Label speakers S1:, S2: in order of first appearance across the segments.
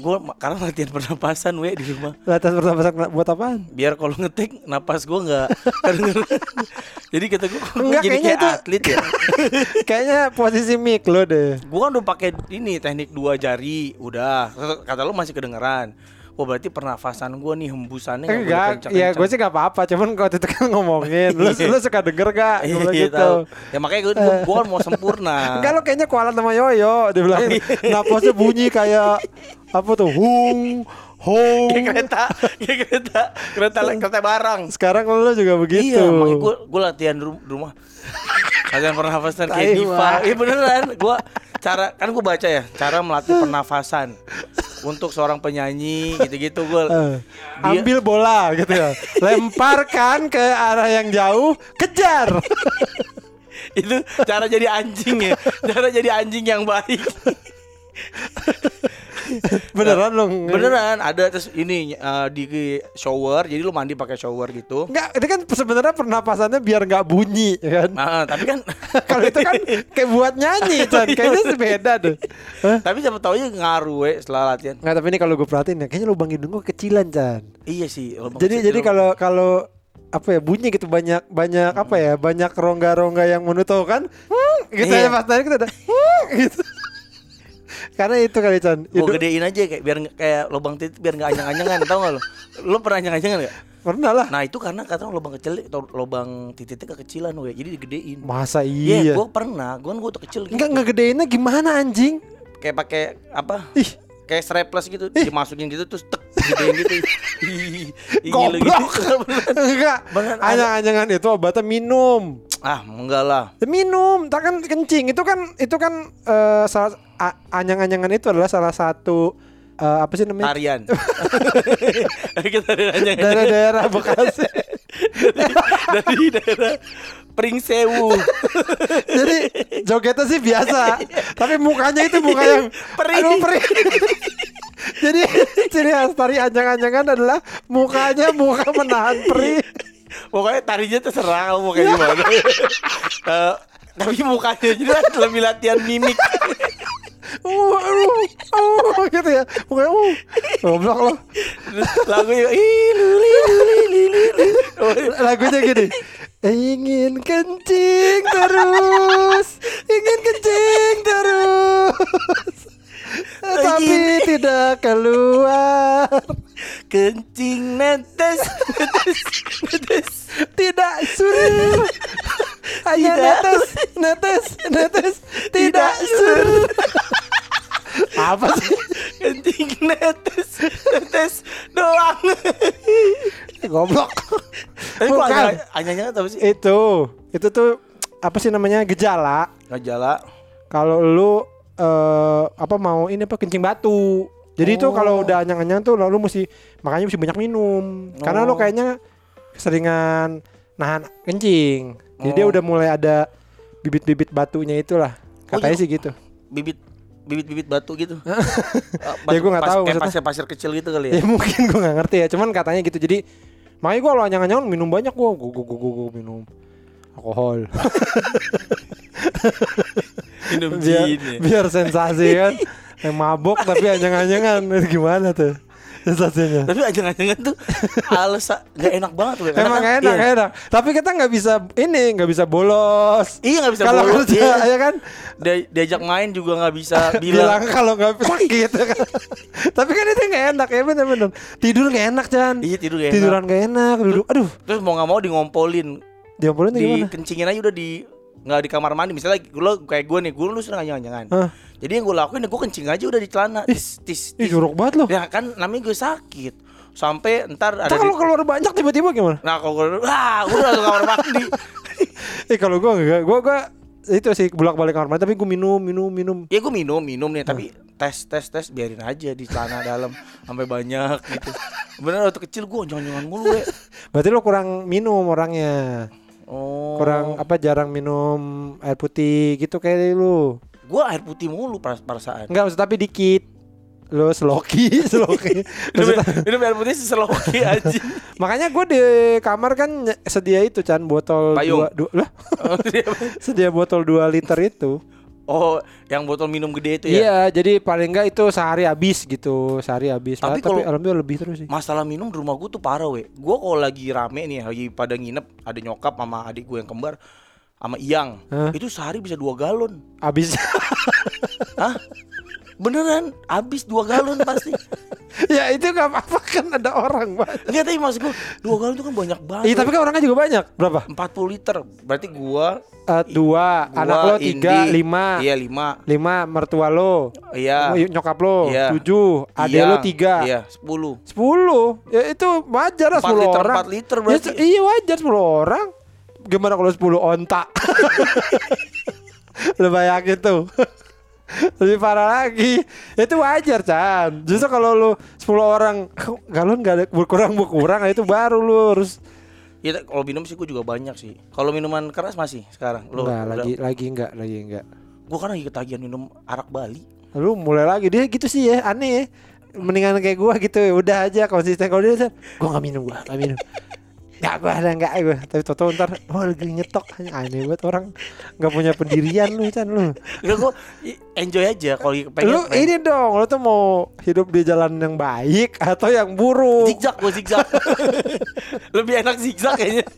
S1: Gue karena latihan pernapasan we di rumah.
S2: Latihan pernapasan buat apaan?
S1: Biar kalau ngetik napas gue nggak. Jadi kata gue
S2: Enggak,
S1: jadi kayak
S2: itu-
S1: atlet ya.
S2: Kayaknya posisi mic lo deh.
S1: gue kan udah pakai ini teknik dua jari, udah. Kata lu masih kedengeran. Wah berarti pernafasan gue nih hembusannya
S2: Enggak,
S1: kencang-kencang.
S2: ya gue sih gak apa-apa. Cuman kalau itu kan ngomongin, lu, lu suka denger gak? Gue
S1: Iya,
S2: gitu.
S1: Ya makanya gue gue kan mau sempurna.
S2: Enggak lo kayaknya kualat sama Yoyo Dia bilang napasnya bunyi kayak Apa tuh Hung Hung
S1: Kayak kereta, kayak kereta, kereta kereta barang.
S2: Sekarang lo juga begitu
S1: Iya, makanya gue gue latihan di ru- di rumah. latihan pernafasan kayak
S2: Tai,
S1: diva. Iya beneran. Gue cara kan gue baca ya cara melatih pernafasan untuk seorang penyanyi gitu-gitu gue.
S2: Eh, Ambil bola gitu ya Lemparkan ke arah yang jauh Kejar
S1: itu cara jadi anjing ya. Cara jadi anjing yang baik.
S2: Beneran lo
S1: Beneran ada terus ini eh, di shower. Jadi lu mandi pakai shower gitu.
S2: Enggak, itu kan sebenarnya pernapasannya biar nggak bunyi ya kan.
S1: Nah, tapi kan
S2: Kalau itu kan kayak buat nyanyi, Chan. Kayaknya sih beda deh.
S1: Tapi siapa tahu aja ngaruh we setelah latihan.
S2: Nggak, tapi ini kalau gue perhatiin ya, kayaknya lubang hidung gue kecilan, Chan.
S1: Iya sih.
S2: Jadi jadi kalau kalau apa ya bunyi gitu banyak banyak apa ya banyak rongga-rongga yang menutup kan hmm, gitu
S1: Iya.
S2: ya pas tadi kita ada hmm, gitu karena itu kali Chan.
S1: Gue gedein aja kayak biar kayak lubang titik biar nggak anyang-anyangan tau gak lo lo pernah anyang-anyangan gak
S2: pernah lah.
S1: Nah itu karena katanya lubang kecil atau lubang titiknya kekecilan we jadi digedein.
S2: Masa
S1: iya
S2: iya?
S1: gue pernah. Gue kan gue tuh kecil gitu.
S2: nggak ngegedeinnya gimana anjing?
S1: Kayak pakai apa?
S2: Ih.
S1: Kayak strapless gitu dimasukin gitu terus tek gedein gitu. Ih, ih,
S2: goblok.
S1: gitu.
S2: enggak. Anyang-anyangan itu obatnya minum.
S1: Ah enggak lah.
S2: Minum. Tak kan kencing. Itu kan itu kan eh, salah anyang-anyangan itu adalah salah satu eh, apa sih namanya
S1: tarian anyang
S2: daerah-daerah Bekasi
S1: dari daerah Pringsewu
S2: Jadi jogetnya sih biasa, tapi mukanya itu muka yang
S1: Perih.
S2: aduh, perih. Jadi ciri khas tari anjang-anjangan adalah mukanya muka menahan perih.
S1: Pokoknya tarinya terserah kamu kayak gimana. Eh, tapi mukanya juga lebih latihan mimik.
S2: Uh, uh, uh, gitu ya. Mukanya uh. Goblok loh.
S1: Terus lagunya. Oh,
S2: Lagunya gini. Ingin kencing terus, ingin kencing terus. Tapi tidak keluar.
S1: Kencing netes netes netes.
S2: Tidak sur Hanya
S1: Tidak.
S2: netes Netes Netes Tidak sur Apa sih
S1: Kencing netes netes doang.
S2: Goblok
S1: Tapi
S2: Bukan.
S1: anyanya apa sih?
S2: Itu Itu tuh Apa sih namanya Gejala
S1: Ngejala.
S2: Kalau lu eh Apa mau ini apa Kencing batu Jadi itu
S1: Oh.
S2: kalau udah anyang-anyang tuh Lalu mesti Makanya mesti banyak minum Karena lu
S1: Oh.
S2: kayaknya Keseringan Nahan kencing Jadi dia
S1: Oh.
S2: udah mulai ada Bibit-bibit batunya itulah Katanya
S1: iya.
S2: sih gitu
S1: Bibit bibit-bibit batu gitu.
S2: Ya, gua nggak tahu
S1: Kayak pasir-pasir kecil gitu kali
S2: Ya
S1: ya.
S2: mungkin gue nggak ngerti ya, cuman katanya gitu. Jadi makanya gue kalau anyang-anyang minum banyak gue, gue gue gue gue minum alkohol
S1: Minum
S2: biar
S1: ya.
S2: biar sensasi kan. Yang mabok tapi anyang-anyangan gimana tuh sensasinya?
S1: Tapi ajangan-ajangan tuh alsa nggak enak banget tuh.
S2: Emang
S1: kan-
S2: enak,
S1: iya.
S2: enak. Tapi kita nggak bisa ini, nggak bisa bolos.
S1: Iya nggak bisa
S2: Kalau
S1: bolos,
S2: kerja
S1: iya.
S2: ya kan,
S1: Dia- diajak main juga nggak bisa
S2: bilang
S1: bilang.
S2: kalau nggak sakit. ya kan. Tapi kan itu nggak enak ya bener-bener. Tidur nggak enak Chan.
S1: Iya tidur gak enak.
S2: Tiduran nggak enak, duduk. Aduh,
S1: Terus mau nggak mau di ngompolin,
S2: diompolin
S1: di
S2: gimana?
S1: kencingin aja udah di nggak di kamar mandi. Misalnya lo kayak gue nih, gue lu sering jangan-jangan.
S2: Hah?
S1: Jadi yang gue lakuin gue kencing aja udah di celana. Tis tis
S2: Ih
S1: tis.
S2: jorok banget loh.
S1: Ya kan namanya gue sakit. Sampai ntar ada di,
S2: kalau keluar banyak tiba-tiba gimana?
S1: Nah kalau gue, wah gue udah langsung kamar mandi.
S2: Eh kalau gua enggak, gua gua itu sih bolak-balik kamar mandi tapi gua minum, minum, minum.
S1: Ya gue minum, minum nih, tapi tes, tes, tes biarin aja di celana dalam sampai banyak gitu. Bener waktu kecil gue jangan-jangan mulu ya.
S2: Berarti lo kurang minum orangnya.
S1: Oh.
S2: Kurang apa jarang minum air putih gitu kayak lu.
S1: Gue air putih mulu peras- perasaan.
S2: Enggak maksud tapi dikit. Lo sloki, sloki.
S1: Minum, minum air putih seseloki aja.
S2: makanya gue di kamar kan sedia itu Chan botol
S1: Payung.
S2: dua, dua lah
S1: Oh,
S2: sedia botol 2 liter itu
S1: Oh, yang botol minum gede itu ya?
S2: Iya, jadi paling enggak itu sehari habis gitu, sehari habis.
S1: Tapi kalau-
S2: alhamdulillah lebih terus sih.
S1: Masalah minum di rumah gue tuh parah we. Gue kalau lagi rame nih, lagi pada nginep, ada nyokap sama adik gue yang kembar, sama Iyang,
S2: Hah?
S1: itu sehari bisa dua galon.
S2: Habis.
S1: Hah? Beneran, habis dua galon pasti.
S2: ya itu gak apa-apa kan ada orang banyak.
S1: Enggak tapi maksud gue, dua galon itu kan banyak banget.
S2: Iya, tapi kan orangnya juga banyak. Berapa?
S1: 40 liter. Berarti gua,
S2: Eh, dua,
S1: gua
S2: anak lo tiga,
S1: Indi.
S2: lima,
S1: Iya, lima.
S2: lima mertua lo,
S1: Iya.
S2: Nyokap lo,
S1: Iya.
S2: tujuh, adek
S1: Iya,
S2: lo tiga,
S1: Iya, 10.
S2: sepuluh. Ya itu wajar lah sepuluh
S1: liter,
S2: orang.
S1: empat liter
S2: Ya,
S1: berarti.
S2: se- iya wajar sepuluh orang. Gimana kalau sepuluh onta? Lu bayangin tuh. Lebih parah lagi. Itu wajar, Chan. Justru kalau lu 10 orang galon gak ada berkurang berkurang itu baru lu harus
S1: Iya, kalau minum sih gue juga banyak sih. Kalau minuman keras masih sekarang. Lo
S2: Enggak, lagi lagi enggak, lagi enggak.
S1: Gue kan lagi ketagihan minum arak Bali.
S2: Lu mulai lagi dia gitu sih ya, aneh ya. Mendingan kayak gua gitu ya, udah aja konsisten kalau dia gua enggak minum gua, enggak minum. Enggak gua ada enggak gua. Tapi toto ntar oh lagi nyetok aneh banget orang enggak punya pendirian lu Chan lu.
S1: Enggak gue enjoy aja kalau pengen.
S2: lu
S1: pengen.
S2: ini dong, lu tuh mau hidup di jalan yang baik atau yang buruk?
S1: zigzag gue zigzag. Lebih enak zigzag kayaknya.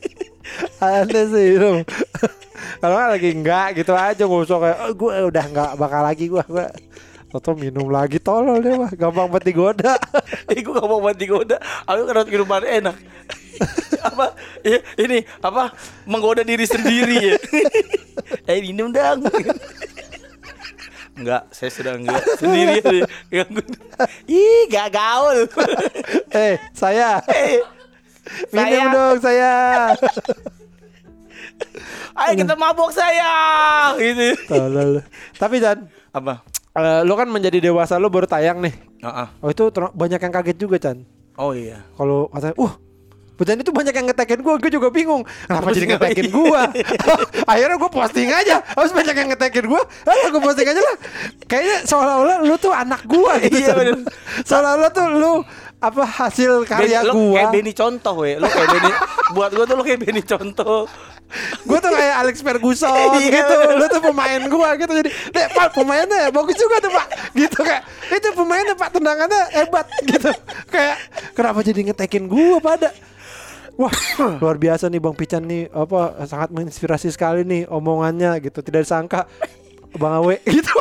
S2: Aneh sih lu. Kalau nggak lagi enggak gitu aja nggak usah kayak oh, gue udah enggak bakal lagi gua gua Toto minum lagi tolol dia mah gampang banget digoda.
S1: Eh gue gak mau mati goda. Aku kan minuman enak. apa ya, ini apa menggoda diri sendiri ya. eh minum dong. Enggak, saya sudah enggak sendiri. ya. Ih, gak gaul.
S2: eh, saya
S1: Eh,
S2: minum
S1: Saya-
S2: dong saya.
S1: Ayo kita mabok saya gitu.
S2: Tolol. Tapi Jan,
S1: Apa?
S2: Eh, lu kan menjadi dewasa lu baru tayang nih.
S1: Heeh.
S2: Oh itu banyak yang kaget juga Chan.
S1: Oh iya.
S2: Kalau katanya, uh Bejan itu banyak yang ngetekin gue, gue juga bingung Kenapa jadi ngetekin gue Akhirnya gue posting aja Harus banyak yang ngetekin gue Ayo gue posting aja lah Kayaknya seolah-olah lu tuh anak gue gitu
S1: Iya, bener.
S2: Seolah-olah tuh lu Apa hasil karya
S1: Ben- lo
S2: gue
S1: kayak Benny contoh we. Lo kayak Benny buat gua tuh lo kayak Benny contoh.
S2: Gue tuh kayak Alex Ferguson
S1: Iya,
S2: gitu. Lu tuh pemain gue gitu. Jadi Dek pak pemainnya bagus juga tuh pak. Gitu kayak Itu pemainnya pak tendangannya hebat. Gitu. Kayak Kenapa jadi ngetekin gue pada? Wah luar biasa nih Bang Pican nih Apa sangat menginspirasi sekali nih Omongannya gitu. Tidak disangka Bang Awe gitu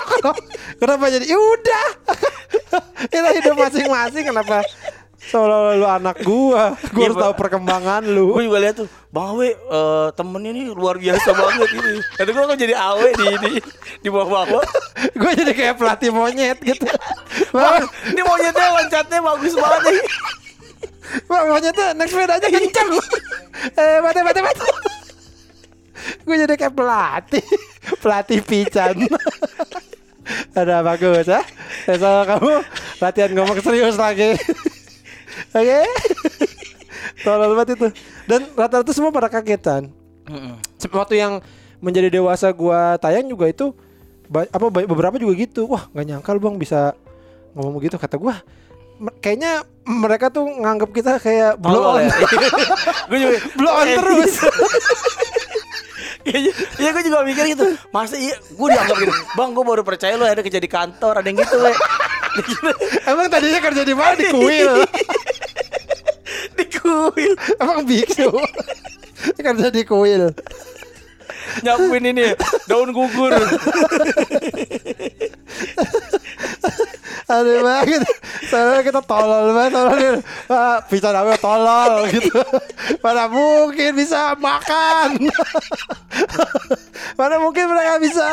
S2: Kenapa jadi Ya udah Kita hidup masing-masing Kenapa Seolah-olah lu anak gua Gua
S1: Iya,
S2: harus tahu perkembangan lu
S1: Gue juga lihat tuh, Bang Awe eh, temennya nih luar biasa banget gitu. Kata gue kan jadi Awe di di di bawah-bawah.
S2: gue jadi kayak pelatih monyet gitu.
S1: Bang, ini monyetnya loncatnya bagus banget nih.
S2: bang monyetnya naik sepeda aja kencang. eh, mati mati mati. gue jadi kayak pelatih, pelatih pican. Ada bagus ya. Besok kamu latihan ngomong serius lagi. Oke. Tolol banget itu. Dan rata-rata semua pada kagetan. Waktu yang menjadi dewasa gua tayang juga itu apa beberapa juga gitu. Wah, nggak nyangka lu Bang bisa ngomong begitu kata gua. "Me- Kayaknya mereka tuh nganggap kita kayak blow on,
S1: ya. gue juga
S2: blow on terus.
S1: Iya, iya gue juga mikir gitu. Masa iya gue dianggap gitu. Bang, gue baru percaya lu ada kerja di kantor, ada yang gitu, we.
S2: Emang tadinya kerja di mana di kuil?
S1: di kuil
S2: Emang biksu. kerja di kuil.
S1: nyapuin ini daun gugur.
S2: Aneh banget. Soalnya kita tolol banget Soalnya ah, bisa namanya tolol gitu. Mana mungkin bisa makan. Mana mungkin mereka bisa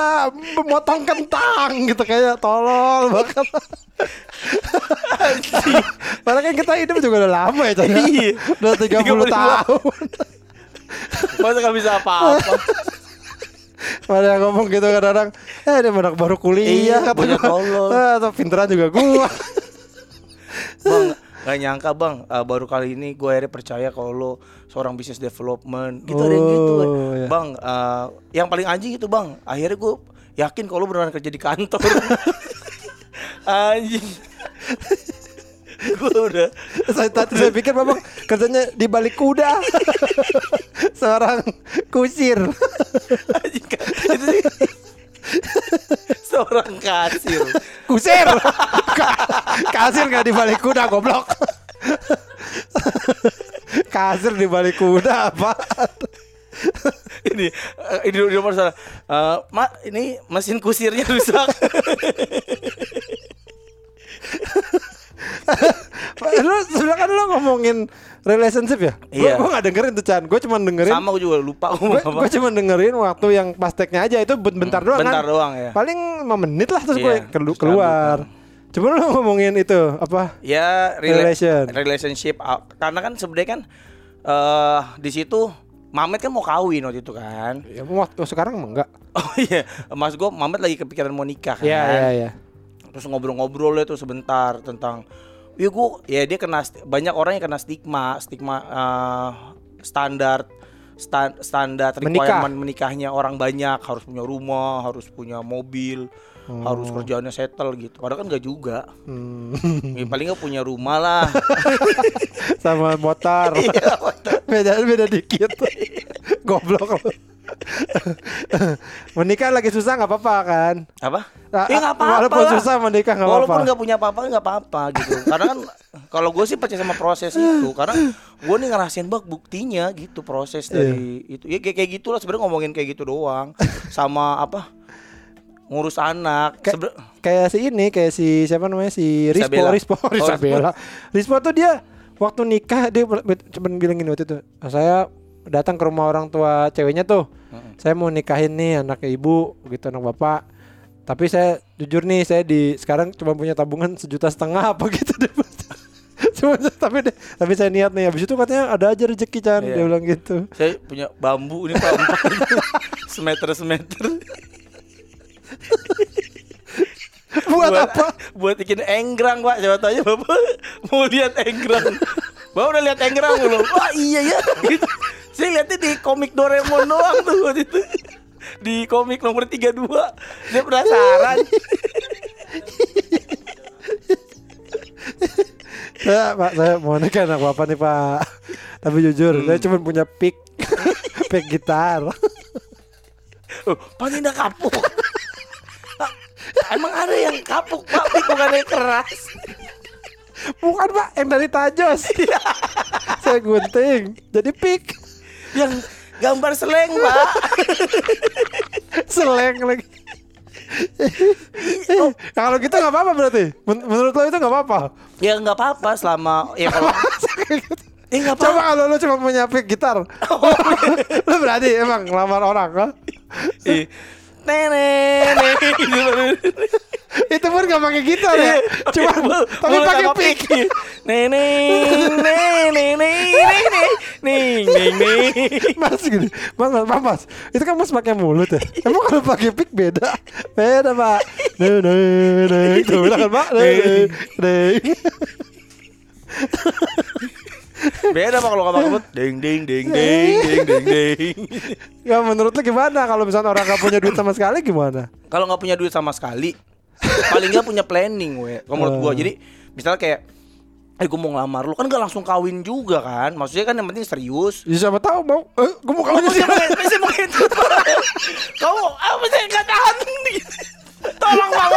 S2: memotong kentang gitu kayak tolol banget. Padahal kan kita hidup juga udah lama ya Chan, ya?
S1: Iya.
S2: Udah 30
S1: 32.
S2: tahun
S1: Masa gak bisa apa-apa.
S2: Pada yang ngomong gitu kadang-kadang Eh dia anak baru kuliah
S1: Iya, banyak
S2: gua.
S1: tolol.
S2: Eh, Atau pinteran juga gua
S1: Bang, gak nyangka bang, eh, baru kali ini gue akhirnya percaya kalau lo seorang business development gitu ada yang gitu.
S2: Oh, iya.
S1: Bang, eh, yang paling anjing itu bang, akhirnya gue yakin kalau lo beneran kerja di kantor. anjing. gue udah
S2: saya, tadi saya pikir memang kerjanya di balik kuda Seorang kusir
S1: seorang kasir.
S2: Kusir. Ka- Kasir nggak di balik kuda goblok. Kasir di balik kuda apa?
S1: ini eh, ini di nomor salah. Eh, Mak, ini mesin kusirnya rusak.
S2: lu sebenernya kan lu ngomongin relationship ya?
S1: Iya.
S2: Gue gak dengerin tuh Chan. Gue cuma dengerin.
S1: Sama gue juga lupa.
S2: Gue cuma dengerin waktu yang pas tag-nya aja itu ben- bentar doang
S1: Bentar
S2: kan.
S1: doang ya.
S2: Paling 5 menit lah terus gue
S1: Iya, terus
S2: keluar. Cuma lu ngomongin itu apa?
S1: Ya rela-
S2: Relation.
S1: relationship karena kan sebenarnya kan eh di situ Mamet kan mau kawin waktu itu kan.
S2: Ya, waktu sekarang emang enggak.
S1: Oh iya, Mas gue Mamet lagi kepikiran mau nikah kan.
S2: Iya iya iya.
S1: Terus ngobrol-ngobrol itu sebentar tentang ya gue ya dia kena banyak orang yang kena stigma, stigma eh, standar stan- standar
S2: Menikah.
S1: requirement menikahnya orang banyak harus punya rumah, harus punya mobil, harus kerjaannya settle gitu. Padahal kan nggak juga.
S2: Hmm.
S1: Ya, paling nggak punya rumah lah.
S2: Sama motor.
S1: Iya,
S2: beda beda dikit. Goblok. menikah lagi susah nggak apa-apa kan?
S1: Apa?
S2: Ah,
S1: Ya nggak apa-apa.
S2: walaupun
S1: lah.
S2: susah menikah nggak
S1: Walaupun
S2: apa-apa.
S1: nggak punya apa-apa nggak apa-apa gitu. Karena kan kalau gue sih percaya sama proses itu. Karena gue nih ngerasain bak buktinya gitu proses dari itu. Ya kayak kayak gitulah sebenarnya ngomongin kayak gitu doang. Sama apa? Ngurus anak.
S2: Kayak-
S1: Seben-
S2: kayak si ini kayak si siapa namanya si Rispo
S1: Isabella.
S2: Rispo
S1: Oh,
S2: Risabella Rispo tuh dia waktu nikah dia cuma bilang gini waktu itu saya datang ke rumah orang tua ceweknya tuh saya mau nikahin nih anak ibu gitu anak bapak tapi saya jujur nih saya di sekarang cuma punya tabungan sejuta setengah apa gitu deh cuma tapi deh, tapi saya niat nih habis itu katanya ada aja rezeki Chan
S1: Iya.
S2: dia bilang gitu
S1: Saya punya bambu ini bambu semeter semeter.
S2: buat apa
S1: Buat bikin enggrang pak. Coba tanya bapak mau lihat enggrang. Bapak udah lihat enggrang belum? Wah iya ya. Gitu. Saya lihatnya di komik Doraemon doang tuh waktu itu. Di komik nomor 32 Dia penasaran
S2: saya pak saya mau nikah anak bapak nih pak tapi jujur
S1: Hmm.
S2: saya cuma punya pick pick gitar
S1: oh, Pak Ninda kapuk Emang ada yang kapuk pak Bukan yang keras
S2: bukan pak. Yang dari tajos. Saya gunting. Jadi pick
S1: Yang gambar seleng pak.
S2: Seleng lagi. Eh, kalau gitu nggak apa-apa berarti. Men- menurut lo itu nggak apa-apa?
S1: Ya nggak apa-apa selama Ya kalau Eh nggak
S2: coba
S1: apa-apa
S2: kalau lo cuma punya pick gitar. Lo berani emang ngelamar orang kan
S1: Ih, Nenek
S2: itu pun nggak pakai gitar ya? Cuma tapi pakai pick.
S1: Neneng Neneng Neneng Ning ning ning
S2: Mas gini, mas, mas, mas, itu kan mas pakai mulut ya. Emang kalau pakai pick beda, beda pak. Neng, neng, neng, tuh beda kan pak. Neng, neng.
S1: Beda pak kalau nggak pakai mulut. Ding ding ding ding ding ding ding.
S2: Ya menurut lu gimana kalau misalnya orang nggak punya duit sama sekali gimana?
S1: Kalau nggak punya duit sama sekali Paling nggak punya planning we. Kalau menurut gua. Jadi misalnya kayak Eh gue mau ngelamar lu. Kan gak langsung kawin juga kan. Maksudnya kan yang penting serius.
S2: Ya siapa tahu mau, eh, gue mau kawin sih.
S1: sih mau gitu Kamu apa sih nggak tahan? Tolong pak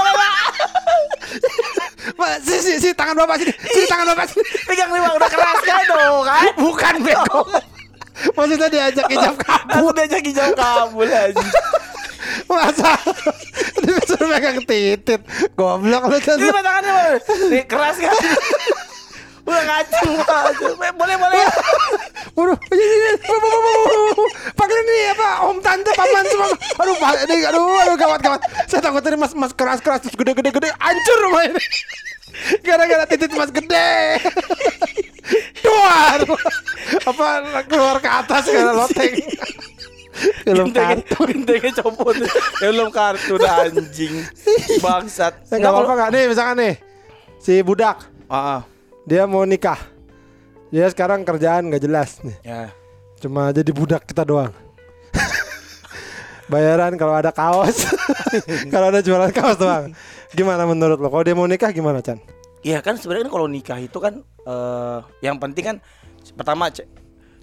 S1: Pak,
S2: si, si, si, tangan bapak sini, sini tangan bapak sini.
S1: Pegang pak udah keras kan? Dong kan?
S2: Bukan bego. Maksudnya diajak hijab kabur.
S1: Aku diajak hijau kabul aja
S2: Masa megang titit. Goblok lu
S1: Ini
S2: kan.
S1: pak tangannya pak Nih keras kan Udah ngacung pak Boleh boleh
S2: Waduh, ini, ini, bu, bu, bu, bu, bu, bu. pakai ini apa? Om tante, paman semua. Aduh, ini, aduh, aduh, gawat, gawat. Saya takut ini mas, mas keras, keras, terus gede, gede, gede, hancur rumah ini. Gara-gara titit mas gede. Duar. Apa keluar ke atas karena loteng. Film kartun.
S1: Gentengnya copot Film kartun anjing Bangsat
S2: Ya, nggak apa-apa nggak nih, misalkan nih si budak
S1: ah.
S2: dia mau nikah. Dia sekarang kerjaan nggak jelas nih.
S1: Ya
S2: Cuma jadi budak kita doang. Bayaran kalau ada kaos, kalau ada jualan kaos doang. Gimana menurut lo? Kalau dia mau nikah gimana Chan?
S1: Iya kan sebenarnya kan kalau nikah itu kan eh yang penting kan pertama ce-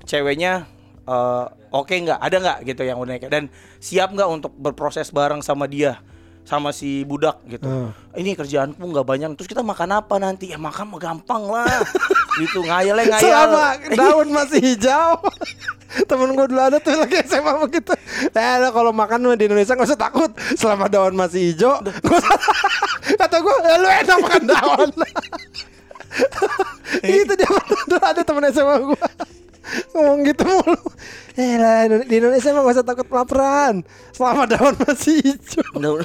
S1: ceweknya eh, oke nggak ada nggak gitu yang udah nikah dan siap nggak untuk berproses bareng sama dia sama si budak gitu.
S2: Hmm.
S1: Ini kerjaanku nggak banyak. Terus kita makan apa nanti? Ya makan mah gampang lah. gitu ngayalnya ngayal.
S2: Selama daun masih hijau. Temen gue dulu ada tuh lagi SMA begitu. Eh, lo kalau makan di Indonesia gak usah takut. Selama daun masih hijau. Gua, kata gue, eh, lu enak makan daun. itu dia dulu ada temen SMA gue. Ngomong gitu mulu. Eh lah di Indonesia mah gak usah takut kelaparan. Selama daun masih hijau.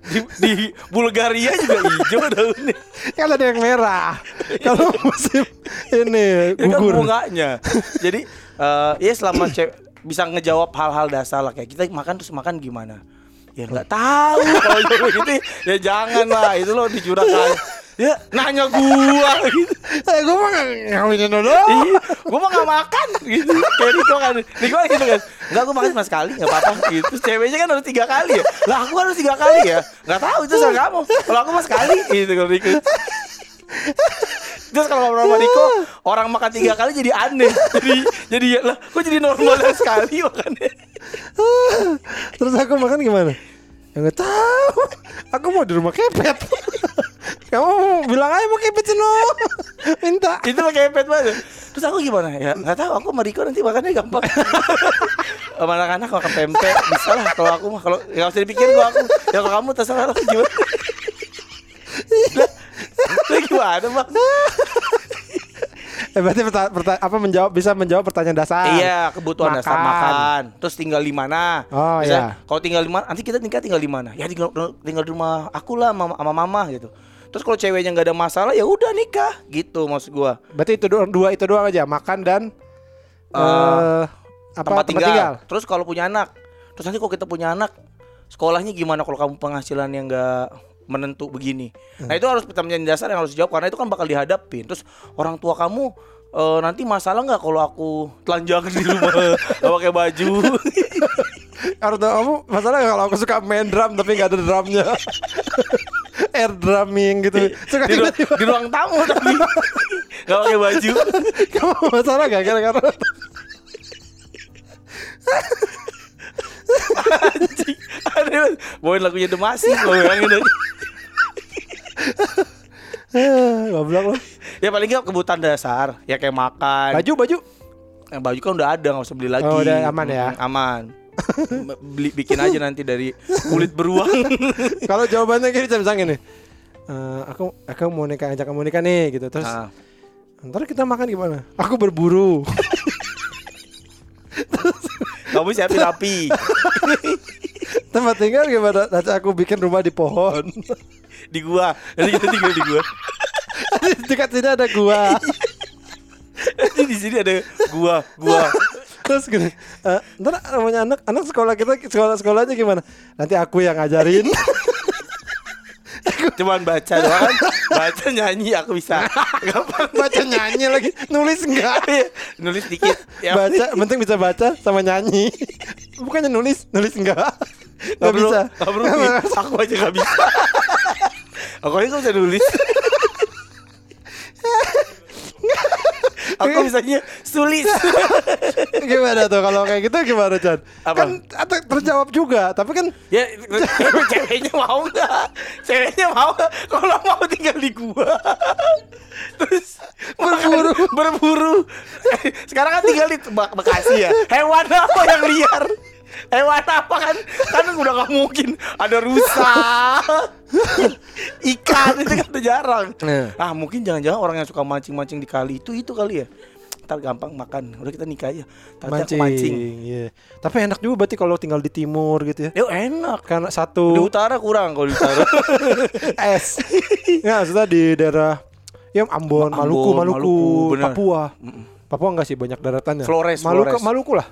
S1: Di, di Bulgaria juga hijau daunnya.
S2: Kan ada yang merah. Kalau musim ini
S1: Ini kan
S2: gugur.
S1: bunganya. Jadi eh, ya selama cewek bisa ngejawab hal-hal dasar lah kayak kita makan terus makan gimana? Ya nggak tahu kalau gitu ya jangan lah itu lo dicurahkan. Ya nanya gua gitu.
S2: Eh gue mah ngawinin dulu.
S1: Iya, gua mah gak makan gitu. Kayak Niko kan, kan gitu kan. Enggak gua makan cuma sekali, enggak apa-apa gitu. Terus ceweknya kan harus tiga kali ya. Lah aku harus tiga kali ya. Enggak tahu itu soal kamu. Kalau aku mah sekali gitu kalau Niko. Terus kalau ngobrol sama Niko, orang makan tiga kali jadi aneh. Jadi jadi ya lah, kok jadi normal sekali makannya.
S2: Terus aku makan gimana? Ya nggak tahu. Aku mau di rumah kepet. Kamu bilang aja mau kepet seno. Minta.
S1: Itu mah kepet banget. Terus aku gimana? Ya nggak tahu. Aku sama Riko nanti makannya gampang. Sama anak-anak makan pempek bisa lah. Kalau aku mah kalau nggak usah dipikir gua aku. Ya kalau kamu terserah lah gimana. Lah gimana bang?
S2: Eh berarti perta- perta- apa menjawab bisa menjawab pertanyaan dasar.
S1: Iya kebutuhan dasar makan. Terus tinggal di mana?
S2: Oh,
S1: Misalnya,
S2: iya.
S1: Kalau tinggal di mana? Nanti kita nikah tinggal di mana? Ya tinggal tinggal di rumah aku lah sama, sama mama gitu. Terus kalau ceweknya nggak ada masalah ya udah nikah gitu maksud gua.
S2: Berarti itu doang, dua itu doang aja, makan dan
S1: eh
S2: apa
S1: tempat, tinggal. Terus kalau punya anak, terus nanti kalau kita punya anak, sekolahnya gimana kalau kamu penghasilan yang enggak menentu begini? Nah itu harus pertanyaan dasar yang harus dijawab karena itu kan bakal dihadapin. Terus orang tua kamu eh, nanti masalah nggak kalau aku telanjang di rumah nggak pakai baju?
S2: Tahu kamu masalah kalau aku suka main drum tapi nggak ada drumnya. Air drumming gitu. Suka
S1: di, ru-
S2: tiba-tiba
S1: di ruang tamu tapi nggak pakai baju.
S2: kamu masalah gak gara-gara
S1: Anjing. Bawain lagunya lo bayangin aja.
S2: Eh, Goblok lo.
S1: Ya paling nggak kebutuhan dasar, ya kayak makan.
S2: Baju baju.
S1: Yang baju kan udah ada nggak usah beli lagi.
S2: Oh, udah aman ya?
S1: Mm, Aman. Beli bikin aja nanti dari kulit beruang.
S2: Kalau jawabannya gini misalnya gini. "Eh, aku aku mau nikah ajak kamu nikah nih gitu terus
S1: Nah,
S2: ntar kita makan gimana aku berburu
S1: kamu siapin api.
S2: tempat tinggal gimana nanti aku bikin rumah di pohon
S1: di gua. Nanti kita tinggal di gua.
S2: dekat sini ada gua
S1: Nanti di sini ada gua, gua.
S2: Terus gini "Eh, ntar namanya anak anak sekolah kita sekolah sekolahnya gimana? Nanti aku yang ngajarin.
S1: Cuman baca doang. Kan. Baca nyanyi aku bisa. Gampang.
S2: Baca nyanyi lagi. Nulis enggak?
S1: Nulis dikit. Ya.
S2: baca penting bisa baca sama nyanyi. Bukannya nulis nulis enggak?
S1: Gak
S2: nggak bisa.
S1: gak perlu. Aku aja gak bisa. Aku aja gak bisa nulis Aku bisanya sulis
S2: gimana tuh kalau kayak gitu gimana Chan?
S1: Apa?
S2: kan atau terjawab juga tapi kan
S1: Ya ceweknya mau gak Ceweknya mau Kalau mau tinggal di gua. Terus
S2: Berburu.
S1: Berburu. Eh, Sekarang kan tinggal di Be- Bekasi ya. Hewan apa yang liar Hewan apa kan Kan udah gak mungkin Ada rusa Ikan itu kan udah jarang
S2: Nah.
S1: Ah mungkin jangan-jangan orang yang suka mancing-mancing di kali itu Itu kali ya Ntar gampang makan Udah kita nikah aja Ntar
S2: mancing,
S1: mancing
S2: iya. Tapi enak juga berarti kalau tinggal di timur gitu ya.
S1: Yo enak
S2: Karena
S1: Di
S2: satu
S1: utara kurang kalau di utara
S2: es. Nggak, maksudnya di daerah ya Ambon,
S1: Ambon,
S2: Maluku, Maluku,
S1: Maluku, bener.
S2: Papua.
S1: Mm-mm.
S2: Papua enggak sih banyak daratannya.
S1: Flores,
S2: Maluku,
S1: Flores.
S2: Maluku lah.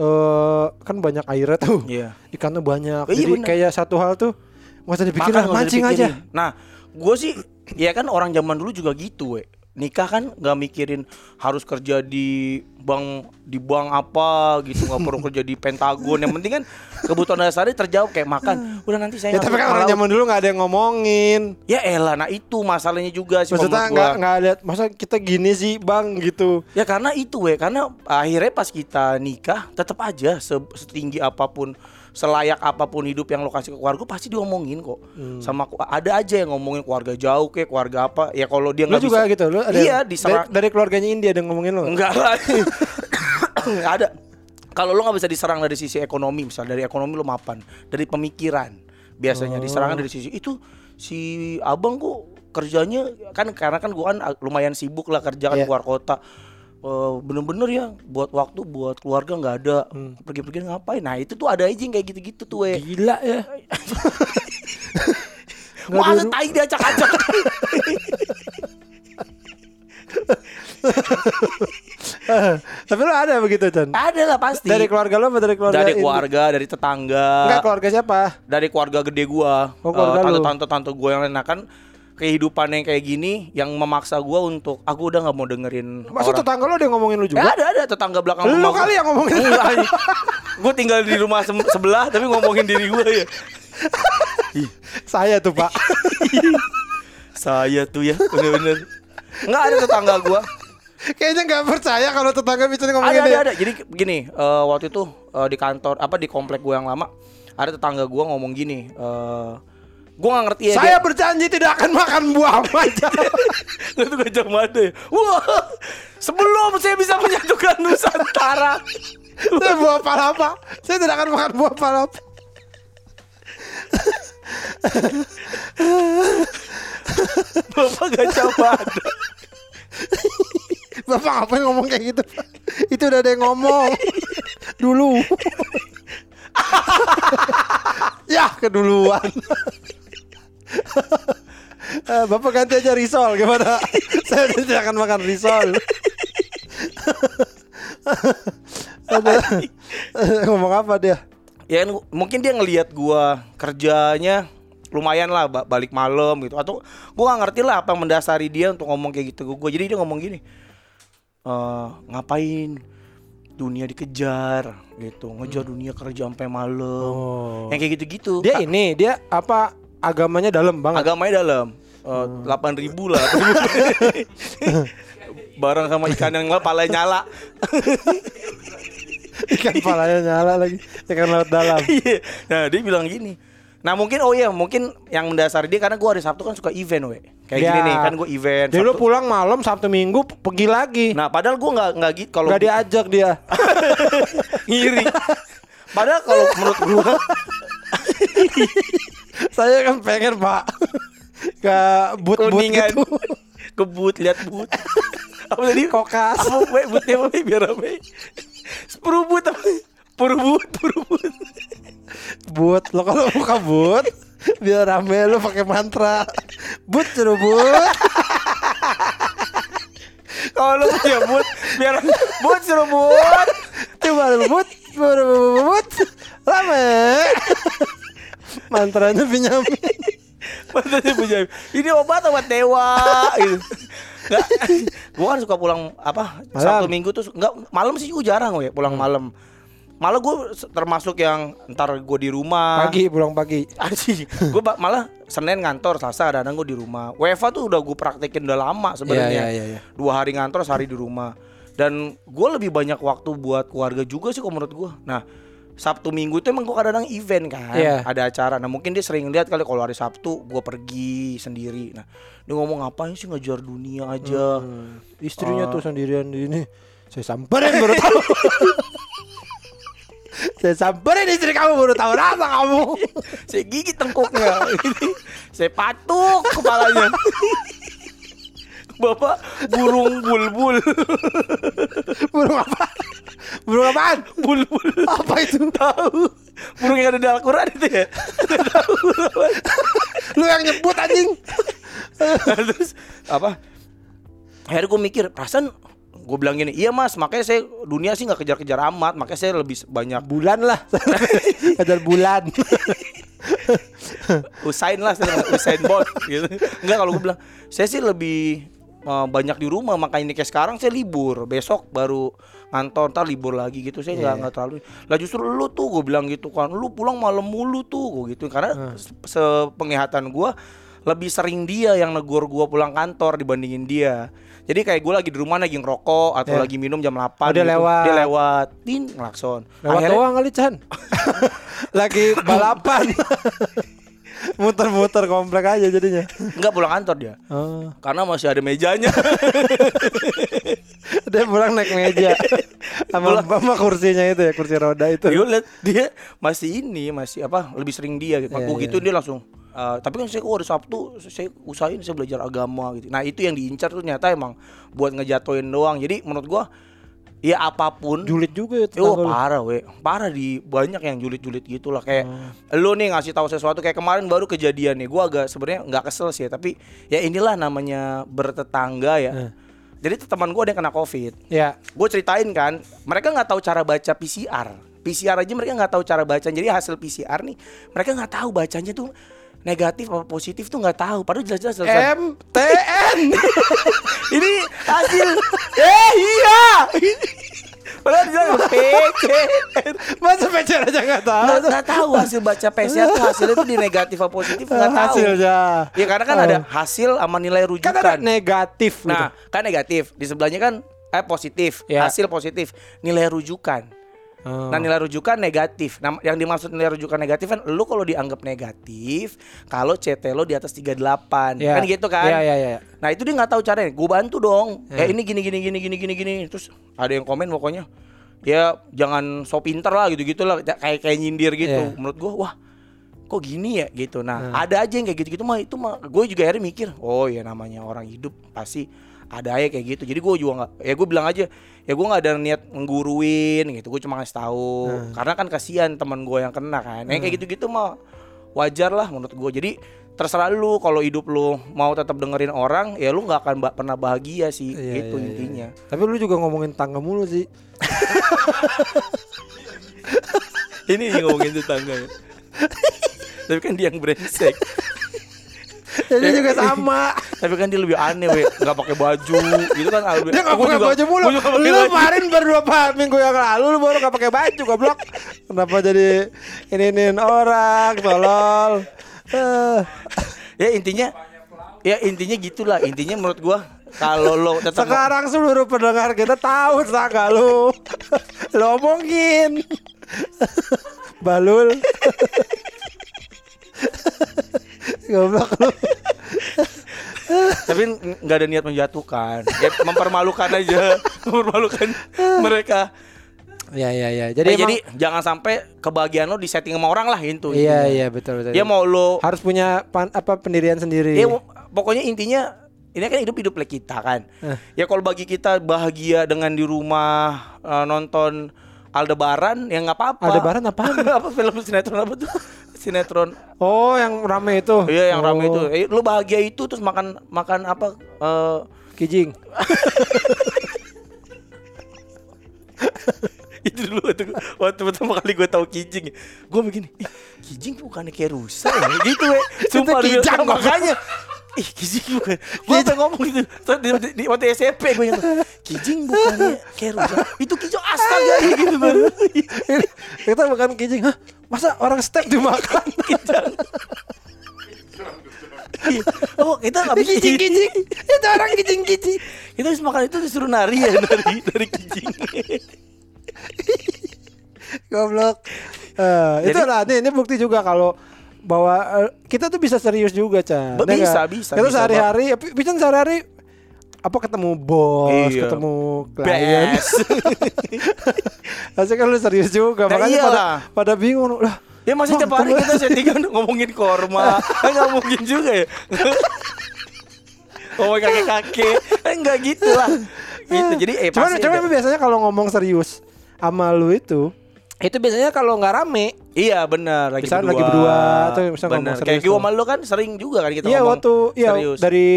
S2: Eh kan banyak airnya tuh.
S1: Iya
S2: Ikannya banyak.
S1: Oh, iya,
S2: Jadi
S1: bener.
S2: kayak satu hal tuh nggak usah dipikir
S1: Makan
S2: lah,
S1: nggak usah
S2: mancing aja.
S1: dipikirin. Nah, gue sih ya kan orang zaman dulu juga gitu, we. Nikah kan nggak mikirin harus kerja di bank di bank apa gitu, nggak perlu kerja di Pentagon. Yang penting kan kebutuhan dasarnya terjawab kayak makan. Udah nanti saya
S2: Ya tapi kan orang zaman dulu nggak ada yang ngomongin.
S1: Ya elah, nah itu masalahnya juga sih
S2: Maksudnya nggak nggak lihat masa kita gini sih bang gitu.
S1: Ya karena itu we, karena akhirnya pas kita nikah tetap aja se- setinggi apa pun selayak apa pun hidup yang lo kasih ke keluarga pasti diomongin kok. Sama ku- ada aja yang ngomongin keluarga jauh kayak keluarga apa. Ya kalau dia nggak
S2: juga
S1: bisa
S2: gitu, lu ada
S1: iya
S2: dari,
S1: diserang.
S2: dari keluarganya India ada ngomongin lu.
S1: enggak lah. Ada. Kalau lo nggak bisa diserang dari sisi ekonomi misal dari ekonomi lo mapan dari pemikiran biasanya diserangnya dari sisi itu si abang kok kerjanya kan karena kan gua kan lumayan sibuk lah kerja kan
S2: Iya.
S1: keluar kota bener-bener ya buat waktu buat keluarga nggak ada. Pergi-pergi ngapain? Nah itu tuh ada aja yang kayak gitu-gitu tuh we
S2: Gila ya.
S1: Masa tai diacak-acak
S2: Tapi lu ada begitu, Chan?
S1: Ada lah pasti.
S2: Dari keluarga lu apa dari keluarga
S1: Dari keluarga, dari tetangga.
S2: Enggak, keluarga siapa?
S1: dari keluarga gede gua,
S2: Oh, keluarga
S1: Eh,
S2: lu.
S1: tante-tante tante gua yang lain. Nah kan kehidupan yang kayak gini yang memaksa gua untuk aku udah nggak mau dengerin
S2: Masa tetangga lu ada yang ngomongin lu
S1: Ya,
S2: juga?
S1: ada ada tetangga belakang
S2: Lu
S1: rumah gua.
S2: kali yang ngomongin.
S1: Enggak, gua tinggal di rumah sem- sebelah tapi ngomongin diri gua ya.
S2: Saya tuh, Pak.
S1: Saya tuh ya bener-bener. Enggak ada tetangga gua.
S2: Kayaknya nggak percaya kalau tetangga bisa
S1: Ada
S2: ngomongin
S1: ada
S2: dia.
S1: ada. Jadi gini, eh, waktu itu eh, di kantor apa di komplek gua yang lama ada tetangga gua ngomong gini, eh gua nggak ngerti ya
S2: Saya berjanji tidak akan makan buah macam.
S1: dia, itu gajah mada ya. Wah, sebelum saya bisa menyatukan Nusantara.
S2: Saya buah palapa. Saya tidak akan makan buah palapa.
S1: Bapak gajah mada.
S2: Bapak ngapain ngomong kayak gitu? Itu udah ada yang ngomong dulu. ya keduluan. Eh, Bapak ganti aja risol gimana? Saya tidak akan makan risol. Ngomong apa dia?
S1: Ya mungkin dia ngelihat gua kerjanya lumayan lah ba- balik malam gitu atau gua nggak ngerti lah apa yang mendasari dia untuk ngomong kayak gitu gua. Jadi dia ngomong gini. eh ngapain dunia dikejar gitu ngejar dunia kerja sampai malam
S2: Oh.
S1: yang kayak gitu-gitu
S2: Dia ini dia apa agamanya dalam banget.
S1: agamanya dalam delapan ribu lah bareng sama ikan yang pala nyala
S2: Ikan palanya nyala lagi. Ikan laut dalam.
S1: Iya. nah dia bilang gini nah mungkin oh iya mungkin yang mendasari dia karena gua hari Sabtu kan suka event we kayak gini
S2: Ya.
S1: nih kan gua event
S2: Jadi lu
S1: Sabtu.
S2: pulang malam Sabtu Minggu pergi lagi.
S1: nah padahal gua nggak nggak gitu kalau
S2: Gak diajak dia.
S1: ngiri padahal kalau menurut gua
S2: Saya kan pengen pak ke but-but gitu.
S1: kebut lihat but apa tadi
S2: Kokas.
S1: apa we butnya apa biar apa we? sepuluh but apa purubut purubut
S2: But lo kalau buka but biar rame lu pakai mantra. But suruh but.
S1: kalau lu punya but biar but suruh but
S2: Coba lu but but but rame. Mantranya Benyamin.
S1: Matanya ini obat obat dewa gitu. Nggak, gua kan suka pulang apa
S2: Malam.
S1: Sabtu Minggu tuh nggak malam sih gua jarang we pulang malam. Malah gue termasuk yang ntar gue di rumah
S2: Pagi pulang pagi.
S1: Anjing, gue malah Senin ngantor, Selasa kadang gue di rumah. WFA tuh udah gue praktekin udah lama sebenarnya.
S2: Iya, iya, iya, iya.
S1: Dua hari ngantor, sehari di rumah. Dan gue lebih banyak waktu buat keluarga juga sih kalau menurut gue. Nah, Sabtu Minggu itu emang gue kadang event kan,
S2: Iya.
S1: ada acara. Nah mungkin dia sering lihat kali kalau hari Sabtu gue pergi sendiri. Nah dia ngomong ngapain sih ngejar dunia aja.
S2: Hmm. Istrinya
S1: Oh.
S2: tuh sendirian di ini. Saya samperin baru tahu. Saya samperin istri kamu baru tahu rasa kamu.
S1: Saya gigit tengkuknya, saya patuk kepalanya. Bapak burung bulbul,
S2: Burung apa? Burung apaan?
S1: bulbul.
S2: Apa itu?
S1: Tahu? Burung yang ada di Al-Quran itu ya? Tahu?
S2: Lu yang nyebut anjing.
S1: Terus apa? Akhirnya gue mikir, perasaan gue bilang gini, iya mas, makanya saya dunia sih nggak kejar-kejar amat, makanya saya lebih banyak
S2: Bulan lah. Kejar bulan.
S1: Usain lah, Usain Bolt gitu. Enggak kalau gue bilang, saya sih lebih eh, banyak di rumah, makanya ini kayak sekarang saya libur, besok baru ngantor, ntar libur lagi gitu, saya nggak nggak terlalu. Lah justru lu tuh gue bilang gitu kan, lu pulang malam mulu tuh, gue gitu, karena se- sepenglihatan gue lebih sering dia yang negur gua pulang kantor dibandingin dia. Jadi kayak gue lagi di rumah lagi ngerokok atau
S2: Iya.
S1: lagi minum jam 8
S2: Oh, dia lewat.
S1: Dia lewat. Tin ngelakson.
S2: Lewat
S1: Akhirnya-
S2: doang kali Chan Lagi balapan Muter-muter komplek aja jadinya
S1: Enggak pulang kantor dia.
S2: oh.
S1: Karena masih ada mejanya.
S2: Dia pulang naik meja sama, sama kursinya itu ya Kursi roda itu
S1: liat dia masih ini, masih apa? Lebih sering dia gitu.
S2: Iya,
S1: Aku
S2: iya.
S1: gitu dia langsung "Eh, tapi kan saya kok hari Sabtu saya usahain saya belajar agama gitu. Nah, itu yang diincar tuh ternyata emang buat ngejatoin doang. Jadi menurut gua ya apa pun.
S2: Julid juga ya
S1: Oh parah we. Parah di banyak yang julid-julid gitu lah Kayak
S2: Oh.
S1: lu nih ngasih tahu sesuatu Kayak kemarin baru kejadian nih. Gue agak sebenarnya nggak kesel sih Tapi ya inilah namanya bertetangga ya.
S2: Eh.
S1: Jadi teman gue ada yang kena covid.
S2: Ya.
S1: Gue ceritain kan Mereka nggak tahu cara baca PCR PCR aja mereka nggak tahu cara baca Jadi hasil PCR nih Mereka nggak tahu bacanya tuh negatif apa positif tuh nggak tahu. Padahal jelas-jelas jelas-
S2: MTN
S1: ini hasil. Eh iya. Padahal dia PCR
S2: Masa pacar aja nggak tahu?
S1: Nggak nggak tahu hasil baca PCR tuh hasilnya tuh di negatif apa positif nggak tahu.
S2: Hasilnya.
S1: Ya karena kan
S2: Oh.
S1: ada hasil sama nilai
S2: Kan ada
S1: rujukan
S2: negatif gitu.
S1: nah kan negatif. Di sebelahnya kan eh positif.
S2: Ya.
S1: hasil positif. Nilai rujukan
S2: Oh.
S1: Nah nilai rujukan negatif. Nah yang dimaksud nilai rujukan negatif kan lu kalau dianggap negatif kalau CT lo di atas 38
S2: Ya.
S1: kan gitu kan.
S2: Iya iya iya
S1: Nah itu dia nggak tahu caranya. Gue bantu dong.
S2: Ya.
S1: Kayak ini gini gini gini gini gini gini. Terus ada yang komen pokoknya ya jangan so pinter lah gitu gitu lah kayak kayak nyindir gitu.
S2: Ya.
S1: Menurut gue wah kok gini ya gitu. Nah ada aja yang kayak gitu gitu mah itu mah gue juga akhirnya mikir oh ya namanya orang hidup pasti ada aja kayak gitu. Jadi gue juga nggak ya gue bilang aja ya gue nggak ada niat ngguruin gitu. Gue cuma ngasih tahu karena kan kasihan teman gue yang kena kan. Yang kayak gitu gitu mah wajar lah menurut gue. Jadi terserah lu kalau hidup lu mau tetap dengerin orang ya lu nggak akan ba- pernah bahagia sih
S2: Iya,
S1: gitu
S2: iya, iya.
S1: intinya.
S2: Tapi lu juga ngomongin tangga mulu sih
S1: Ini ngomongin tetangga ya. Tapi kan dia yang brengsek.
S2: Jadi juga sama.
S1: Tapi kan dia lebih aneh weh, nggak pakai baju. Gitu kan. lebih-
S2: Dia gak pakai baju mulu. Lu kemarin baru beberapa minggu yang lalu Lu baru gak pakai baju goblok. Kenapa jadi Ini-iniin orang Tolol? Eh,
S1: Ya intinya ya intinya gitulah. Intinya menurut gua kalau lo tetap
S2: Sekarang seluruh pendengar kita tahu tangga lu. Lu omongin. Balul Goblok lu
S1: tapi nggak ada niat menjatuhkan. Ya mempermalukan aja, mempermalukan mereka.
S2: Ya ya ya
S1: Jadi,
S2: Jadi, emang-
S1: jadi jangan sampai kebahagiaan lo disetting sama orang lah itu.
S2: Iya iya betul betul
S1: Ya mau lo
S2: Harus punya pan, apa pendirian sendiri
S1: Ya pokoknya intinya ini kan hidup hidup kita kan.
S2: Eh.
S1: Ya kalau bagi kita bahagia dengan di rumah eh, nonton Aldebaran ya nggak apa-apa.
S2: Aldebaran apaan?
S1: apa film sinetron apa tuh? Sinetron.
S2: Oh yang rame itu?
S1: Iya yang rame itu.
S2: Oh,
S1: Eh, lu bahagia itu terus makan makan apa? eh,
S2: Kijing.
S1: Itu dulu waktu, waktu pertama kali gue tahu kijing. Gue begini ih kijing bukannya kayak rusa ya? Gitu we sumpah
S2: Itu
S1: demi-
S2: kijang,
S1: makanya. Ih kijing bukan. Gue sampai ngomong gitu. di, di, di, waktu SMP gue yang kijing bukannya kayak rusa. Itu kijang astaga gitu baru
S2: Kita bukan kijing Hah? Masa orang step dimakan?
S1: Kijang Iya. oh kita nggak bisa
S2: Kijing kijing Itu orang kijing kijing
S1: kita habis makan itu disuruh nari ya dari dari kijing
S2: Goblok.
S1: Jadi-
S2: Itu lah nih, ini bukti juga kalau bahwa eh, kita tuh bisa serius juga Chan.
S1: Be-
S2: Ya
S1: bisa, bisa,
S2: kita
S1: bisa,
S2: sehari-hari bisa sehari-hari apa ketemu bos
S1: Iya.
S2: ketemu klien?
S1: Best
S2: Pasti kan lu serius juga
S1: Nah,
S2: makanya pada,
S1: iyalah.
S2: pada bingung lah
S1: Ya masih tiap hari kita settingan ngomongin korma. Kan nggak mungkin juga ya? Ngomongin kakek-kakek. Kan nggak gitu lah. Gitu. Jadi eh
S2: cuman, cuman biasanya kalau ngomong serius sama lu itu itu biasanya kalau nggak rame
S1: Iya benar lagi
S2: Misalnya
S1: berdua
S2: lagi berdua, atau misalnya ngomong
S1: Benar.
S2: serius
S1: Kayak gue
S2: tuh.
S1: sama lu kan sering juga kan kita
S2: iya
S1: ngomong
S2: waktu iya
S1: serius
S2: dari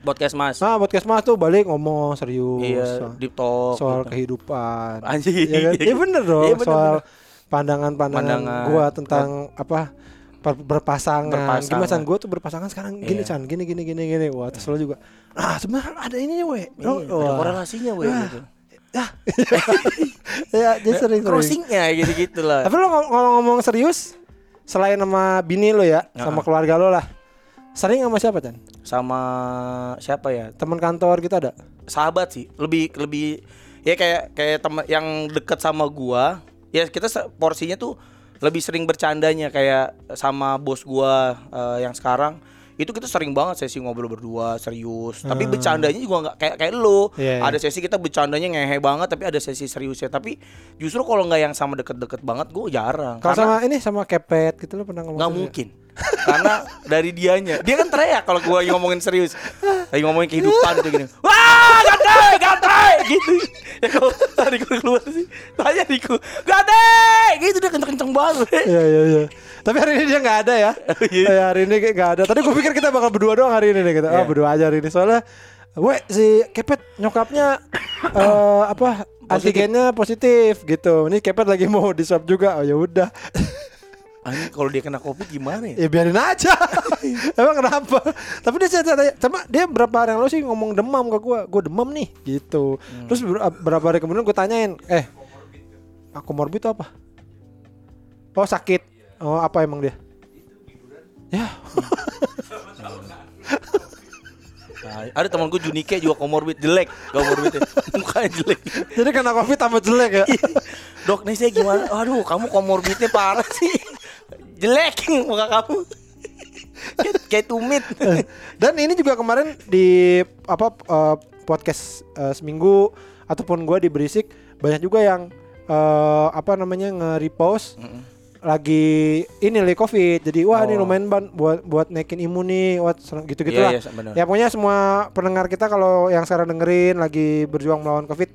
S1: Podcast mas
S2: nah podcast mas tuh balik ngomong serius
S1: Iya
S2: soal,
S1: deep talk
S2: soal
S1: gitu.
S2: kehidupan
S1: Anjing.
S2: Iya kan? Iya bener dong
S1: Iya, bener,
S2: soal
S1: bener.
S2: pandangan-pandangan
S1: Pandangan.
S2: gua tentang apa per- berpasangan.
S1: Berpasangan.
S2: Gimana San gua tuh berpasangan sekarang gini
S1: Iya.
S2: Chan, gini gini gini gini. Wah, terus lo juga. Ah, sebenarnya ada ininya, we.
S1: Iya,
S2: Oh,
S1: ada korelasinya weh
S2: Ah.
S1: gitu.
S2: ya, jadi sering.
S1: Crossingnya gitu-gitu lah
S2: Tapi lo ngom- kalau ngomong serius selain sama bini lo ya, sama keluarga lo lah. Sering sama siapa Chan?
S1: sama siapa ya?
S2: Teman kantor kita ada?
S1: Sahabat sih, lebih lebih ya kayak kayak teman yang deket sama gua. Ya kita porsinya tuh lebih sering bercandanya kayak sama bos gua eh, yang sekarang itu kita sering banget sesi ngobrol berdua serius. Tapi bercandanya juga nggak kayak kayak lo.
S2: Iya, iya.
S1: ada sesi kita bercandanya ngehe banget tapi ada sesi seriusnya. Tapi justru kalau nggak yang sama deket-deket banget gue jarang.
S2: Kalau
S1: Karena-
S2: sama ini sama kepet gitu lo pernah ngomong?
S1: nggak mungkin karena dari dianya dia kan teriak kalau gua lagi ngomongin serius lagi ngomongin kehidupan tuh gini wah gante gante gitu ya kalau tadi gua keluar sih tanya diku gante gitu dia kenceng kenceng banget
S2: Iya iya iya. Tapi hari ini dia nggak ada ya.
S1: Iya.
S2: Eh, hari ini kayak nggak ada. Tadi gue pikir kita bakal berdua doang hari ini nih kita.
S1: Iya.
S2: berdua aja hari ini soalnya. We si Kepet nyokapnya eh apa antigennya positif gitu. Ini Kepet lagi mau di swab juga. Oh ya udah.
S1: Anjing kalau dia kena covid gimana ya
S2: ya biarin aja. Emang kenapa? Tapi dia cerita sama dia berapa hari yang lalu sih ngomong demam ke gue. Gue demam nih gitu.
S1: Hmm.
S2: Terus ber- berapa hari kemudian gue tanyain, eh aku morbid itu apa? Oh sakit. Oh apa emang dia? Ya,
S1: Nah, ada teman gue Junike juga komorbid jelek komorbidnya mukanya jelek
S2: jadi kena covid tambah jelek ya.
S1: dok nih saya gimana aduh kamu komorbidnya parah sih jelek muka kamu. Kayak, kayak tumit.
S2: Dan ini juga kemarin di apa eh, podcast eh, seminggu ataupun gua di berisik banyak juga yang eh, apa namanya nge-repost lagi ini lagi covid. Jadi wah ini
S1: Oh.
S2: lumayan ban buat buat naikin imun nih buat gitu gitu lah
S1: Iya, iya, benar.
S2: ya pokoknya semua pendengar kita kalau yang sekarang dengerin lagi berjuang melawan covid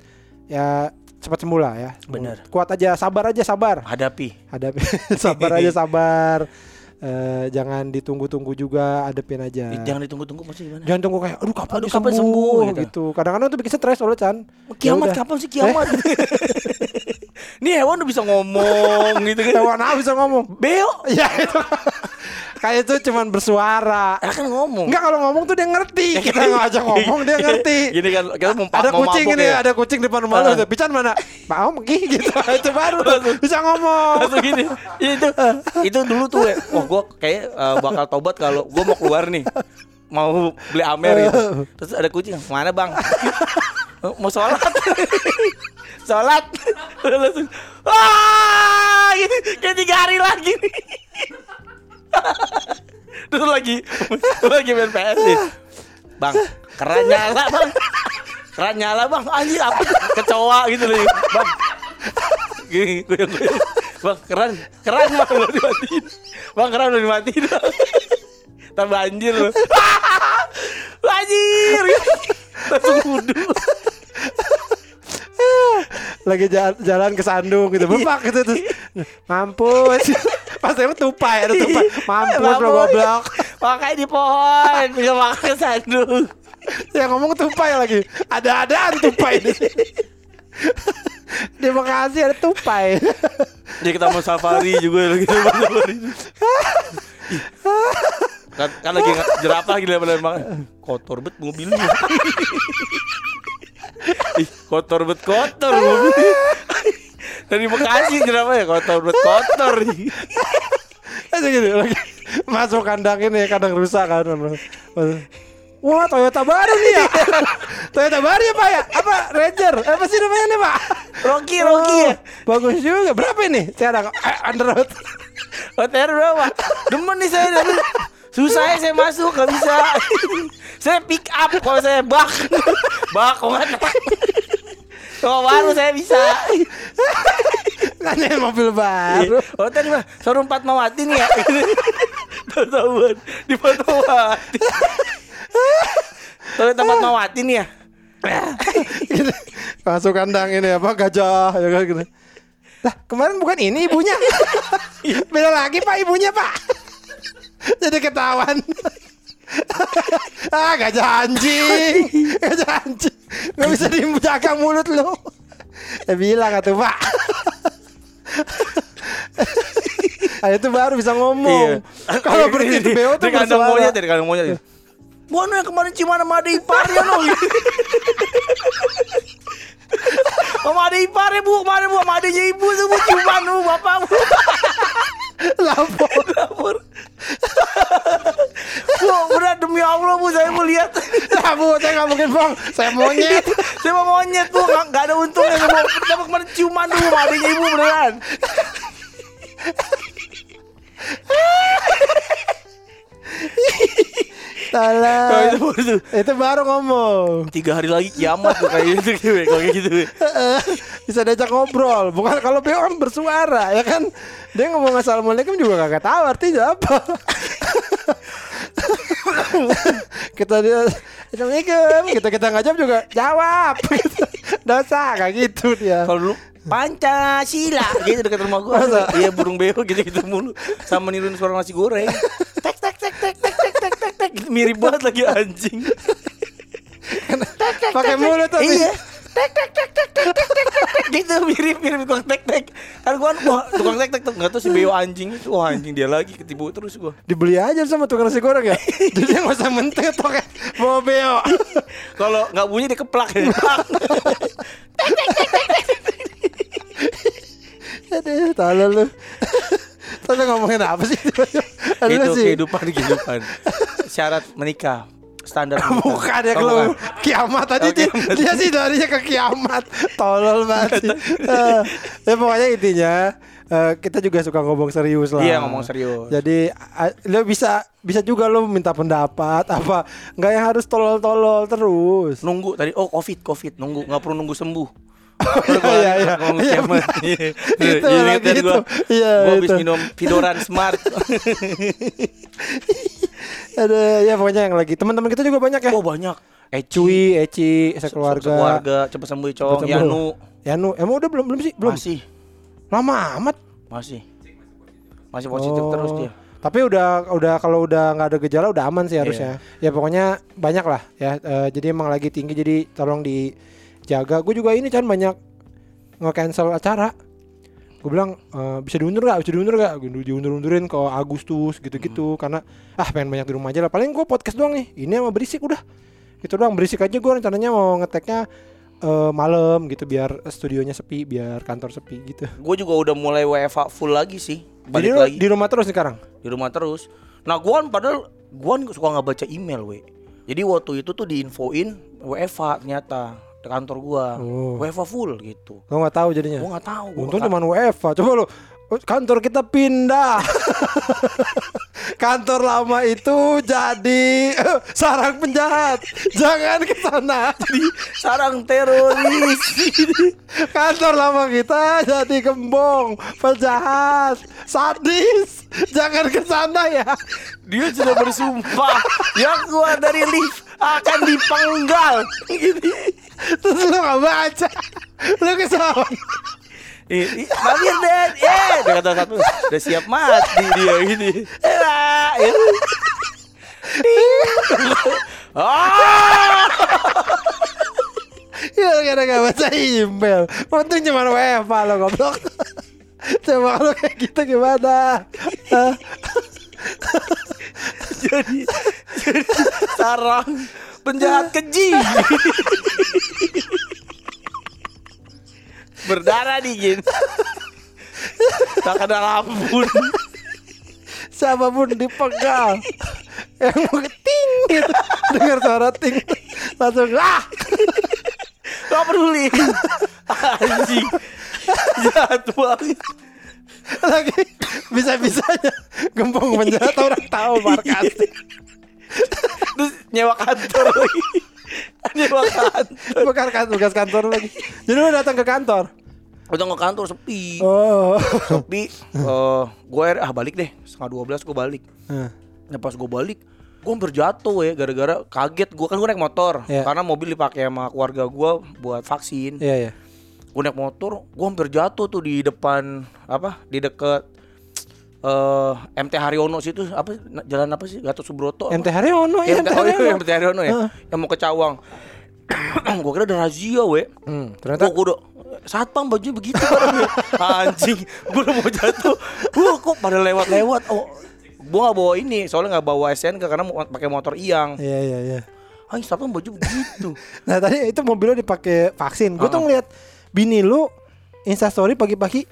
S2: ya cepat sembuh lah ya
S1: Benar.
S2: kuat aja sabar aja sabar
S1: hadapi
S2: hadapi sabar aja sabar Eh, jangan ditunggu-tunggu juga hadapin aja
S1: Eh, jangan ditunggu-tunggu maksudnya gimana
S2: Jangan tunggu kayak aduh kapan,
S1: Aduh, kapan
S2: sembuh,
S1: sembuh,
S2: gitu.
S1: gitu.
S2: Kadang-kadang tuh bikin stres soalnya Chan. Ya
S1: kiamat
S2: udah.
S1: kapan sih kiamat ini hewan udah bisa ngomong gitu kan
S2: Hewan apa bisa ngomong?
S1: beo
S2: ya itu. Kayak itu cuman bersuara.
S1: ya kan ngomong
S2: Enggak kalau ngomong tuh dia ngerti. Kita nggak ajak ngomong dia ngerti.
S1: gini kan kita mau
S2: Ada kucing ini,
S1: ya.
S2: ada kucing depan rumah lu.
S1: Ah.
S2: Pican mana? Mau pergi gitu. itu baru bisa ngomong.
S1: langsung gini Ya, itu itu dulu tuh ya wah gue kayak eh, bakal tobat kalau gue mau keluar nih mau beli amer gitu terus ada kucing mana bang "Oh, mau sholat sholat langsung wah gitu kayak tiga hari lagi nih terus lagi lagi main PS nih bang keran nyala bang. Keran nyala bang. Anjir apa kecoa gitu loh bang. Gini goyang goyang. Bang keran keran bang udah dimatiin? Bang keran udah dimatiin bang. Ntar banjir loh banjir langsung kudu
S2: Lagi jalan, jalan ke Sandung gitu. Bepak gitu terus. Mampus. Pas itu tupai ada tupai. Mampus lo goblok.
S1: makanya di pohon makan ke sandung
S2: Yang ngomong tupai lagi. Ada-adaan tupai di Bekasi ada tupai.
S1: Ya kita mau safari juga lagi safari. Kan, kan lagi jerapah lagi dalam makan. Kotor bet mobilnya. Ih, kotor bet kotor. Dari Bekasi jerapah ya kotor bet kotor.
S2: Aja gitu lagi. Masuk kandang ini kandang rusak kan. Wah Toyota baru nih ya Toyota baru ya pak ya Apa Ranger Eh, Apa sih namanya nih pak
S1: Rocky, Rocky ya.
S2: Oh, Bagus juga Berapa ini Cara eh, Underroad
S1: OTR berapa? Demen nih saya Susah ya saya masuk gak bisa. Saya pick up kalau saya bak. Bak kok nggak Kalau baru saya bisa.
S2: Kan ini mobil baru.
S1: Oh tadi mah Showroom Fatmawati nih ya? Tahu-tahuan Di Fatmawati Tahu tempat Fatmawati nih ya.
S2: Masuk kandang ini apa Gajah ya kan gitu. Lah kemarin bukan ini ibunya? Beda lagi pak ibunya pak Jadi ketahuan. Ah gajah anjing Gajah anjing Gak bisa dijaga mulut lo Ya bilang atuh pak. Ah, itu baru bisa ngomong. Kalau berhenti di BO tuh
S1: Dari kandang
S2: bersuara.
S1: monyet Dari kandang monyet Mana yang kemarin Cimana sama ada iparnya no Sama ada iparnya bu. Kemarin bu Sama adanya ibu tuh bu. Ciuman bu Bapak bu
S2: Lapor.
S1: Lapor. Bu bu bu saya mau lihat.
S2: Ya bu, saya nggak mungkin bohong. Saya monyet.
S1: Saya mau monyet bu. Nggak, nggak ada untungnya. Saya mau dapat kemarin ciuman dulu sama adanya ibu beneran
S2: Salah.
S1: itu baru tuh
S2: Itu baru ngomong.
S1: Tiga hari lagi kiamat tuh kayak gitu Gue. Kalau kayak gitu gue.
S2: Bisa diajak ngobrol. Bukan kalau Beo kan bersuara ya kan. Dia ngomong assalamualaikum juga kagak tahu artinya apa. kita dia assalamualaikum. Kita kita nggak jawab juga jawab. Dosa kayak gitu dia.
S1: Kalau dulu Pancasila gitu dekat rumah gua.
S2: Masa?
S1: Iya burung beo gitu-gitu mulu. Sama niruin suara nasi goreng. Mirip banget lagi anjing.
S2: Pakai mulut tuh.
S1: Iya. Tek tek tek tek tek tek tek tek tek gitu mirip mirip tukang tek tek. Kan gua wah tukang tek tek tuh enggak tahu si beo anjing itu wah anjing dia lagi ketipu terus gua.
S2: Dibeli aja sama tukang nasi goreng ya. Jadi dia nggak usah mentek tuh kayak bawa Beo.
S1: Kalau nggak bunyi dikeplak ya.
S2: Aduh, tolol lu. Tadi ngomongin apa sih?
S1: Itu kehidupan kehidupan. Syarat menikah standar menikah.
S2: Bukan ya
S1: Oh,
S2: kalau
S1: bukan.
S2: kiamat tadi
S1: Oh,
S2: dia, dia sih larinya ke kiamat. Tolol banget. Eh, ya pokoknya intinya eh, kita juga suka ngomong serius lah.
S1: Iya, ngomong serius.
S2: Jadi a- lo bisa bisa juga lo minta pendapat apa nggak yang harus tolol-tolol terus.
S1: nunggu tadi oh covid covid nunggu nggak perlu nunggu sembuh
S2: Iya, iya.
S1: Ngomong
S2: Iya,
S1: kiamat.
S2: bener.
S1: Iya.
S2: Itu
S1: Iya,
S2: lagi
S1: ingat
S2: itu.
S1: gua.
S2: Iya,
S1: Gua habis
S2: itu.
S1: minum Vidoran Smart
S2: Ada ya pokoknya yang lagi teman-teman kita juga banyak ya.
S1: oh banyak Eci
S2: Cui, Eci, sekeluarga.
S1: keluarga cepet sembuh
S2: Cepet
S1: cong
S2: sembuh.
S1: Yanu
S2: Yanu, emang udah belum belum sih? Belum.
S1: masih
S2: Lama amat.
S1: masih masih positif
S2: Oh.
S1: terus dia
S2: Tapi udah udah kalau udah nggak ada gejala udah aman sih harusnya. Ya pokoknya banyak lah ya. Eh, jadi emang lagi tinggi jadi tolong dijaga. Gue juga ini kan banyak nge-cancel acara. Gue bilang eh, bisa diundur gak? Bisa diundur gak? Gue diundur-undurin ke Agustus gitu-gitu karena ah pengen banyak di rumah aja lah. Paling gue podcast doang nih. Ini sama berisik udah. Itu doang berisik aja gue rencananya mau ngeteknya eh, malam gitu biar studionya sepi, biar kantor sepi gitu.
S1: gue juga udah mulai WFA full lagi sih
S2: Jadi
S1: balik lagi
S2: di rumah terus nih sekarang.
S1: di rumah terus nah gua kan padahal gua kan suka nggak baca email we jadi waktu itu tuh diinfoin WFA ternyata di kantor gua
S2: Oh.
S1: WFA full gitu
S2: Lo nggak tahu jadinya.
S1: gua nggak tahu gua
S2: Untung cuma WFA. Coba lo kantor kita pindah. kantor lama itu jadi eh, sarang penjahat. Jangan ke sana.
S1: di sarang teroris
S2: Kantor lama kita jadi gembong, penjahat, sadis. Jangan ke sana ya.
S1: dia sudah bersumpah yang keluar dari lift akan dipenggal gitu
S2: Terus lo gak baca. Lo ke sana.
S1: I- i- Bang Irden, eh, dia kata satu, udah siap mati dia gini. Gitu. Ah,
S2: Ya gara gak baca email. Untung cuma WFA lo goblok. Coba kalau kayak gitu gimana?
S1: Jadi, jadi sarang penjahat keji. Berdarah dingin. Tak ada ampun.
S2: siapa pun dipenggal yang mau keting gitu dengar suara ting langsung ah
S1: Gak peduli. Anjing. Jahat banget.
S2: lagi bisa bisanya gembong penjahat orang tahu markas
S1: Terus nyewa kantor lagi. Nyewa kantor.
S2: bukan kan tugas kantor lagi jadi lu datang ke kantor
S1: Udah ke kantor sepi.
S2: oh
S1: Sepi. Eh, gue ah balik deh. Setengah dua belas gue balik.
S2: Nah,
S1: Nah pas gue balik gue hampir jatuh ya gara-gara kaget gue kan gue naik motor
S2: Iya.
S1: karena mobil dipakai sama keluarga gue buat vaksin
S2: iya iya
S1: gue naik motor gue hampir jatuh tuh di depan apa di deket eh MT Haryono situ apa jalan apa sih? Gatot Subroto apa?
S2: MT Haryono
S1: Ya, MT,
S2: MT
S1: oh, iya,
S2: Haryono
S1: MT Haryono ya
S2: Heeh.
S1: yang mau ke Cawang. Gue kira ada razia we.
S2: Hmm, ternyata
S1: Gue udah satpam bajunya begitu anjing gue udah mau jatuh. Gue kok pada lewat-lewat oh. Gue gak bawa ini soalnya gak bawa SNK karena mau pakai motor iang
S2: iya iya iya.
S1: Anjing satpam baju begitu.
S2: Nah tadi itu mobilnya dipakai vaksin. Gue tuh
S1: Uh-uh.
S2: ngeliat bini lu instastory pagi-pagi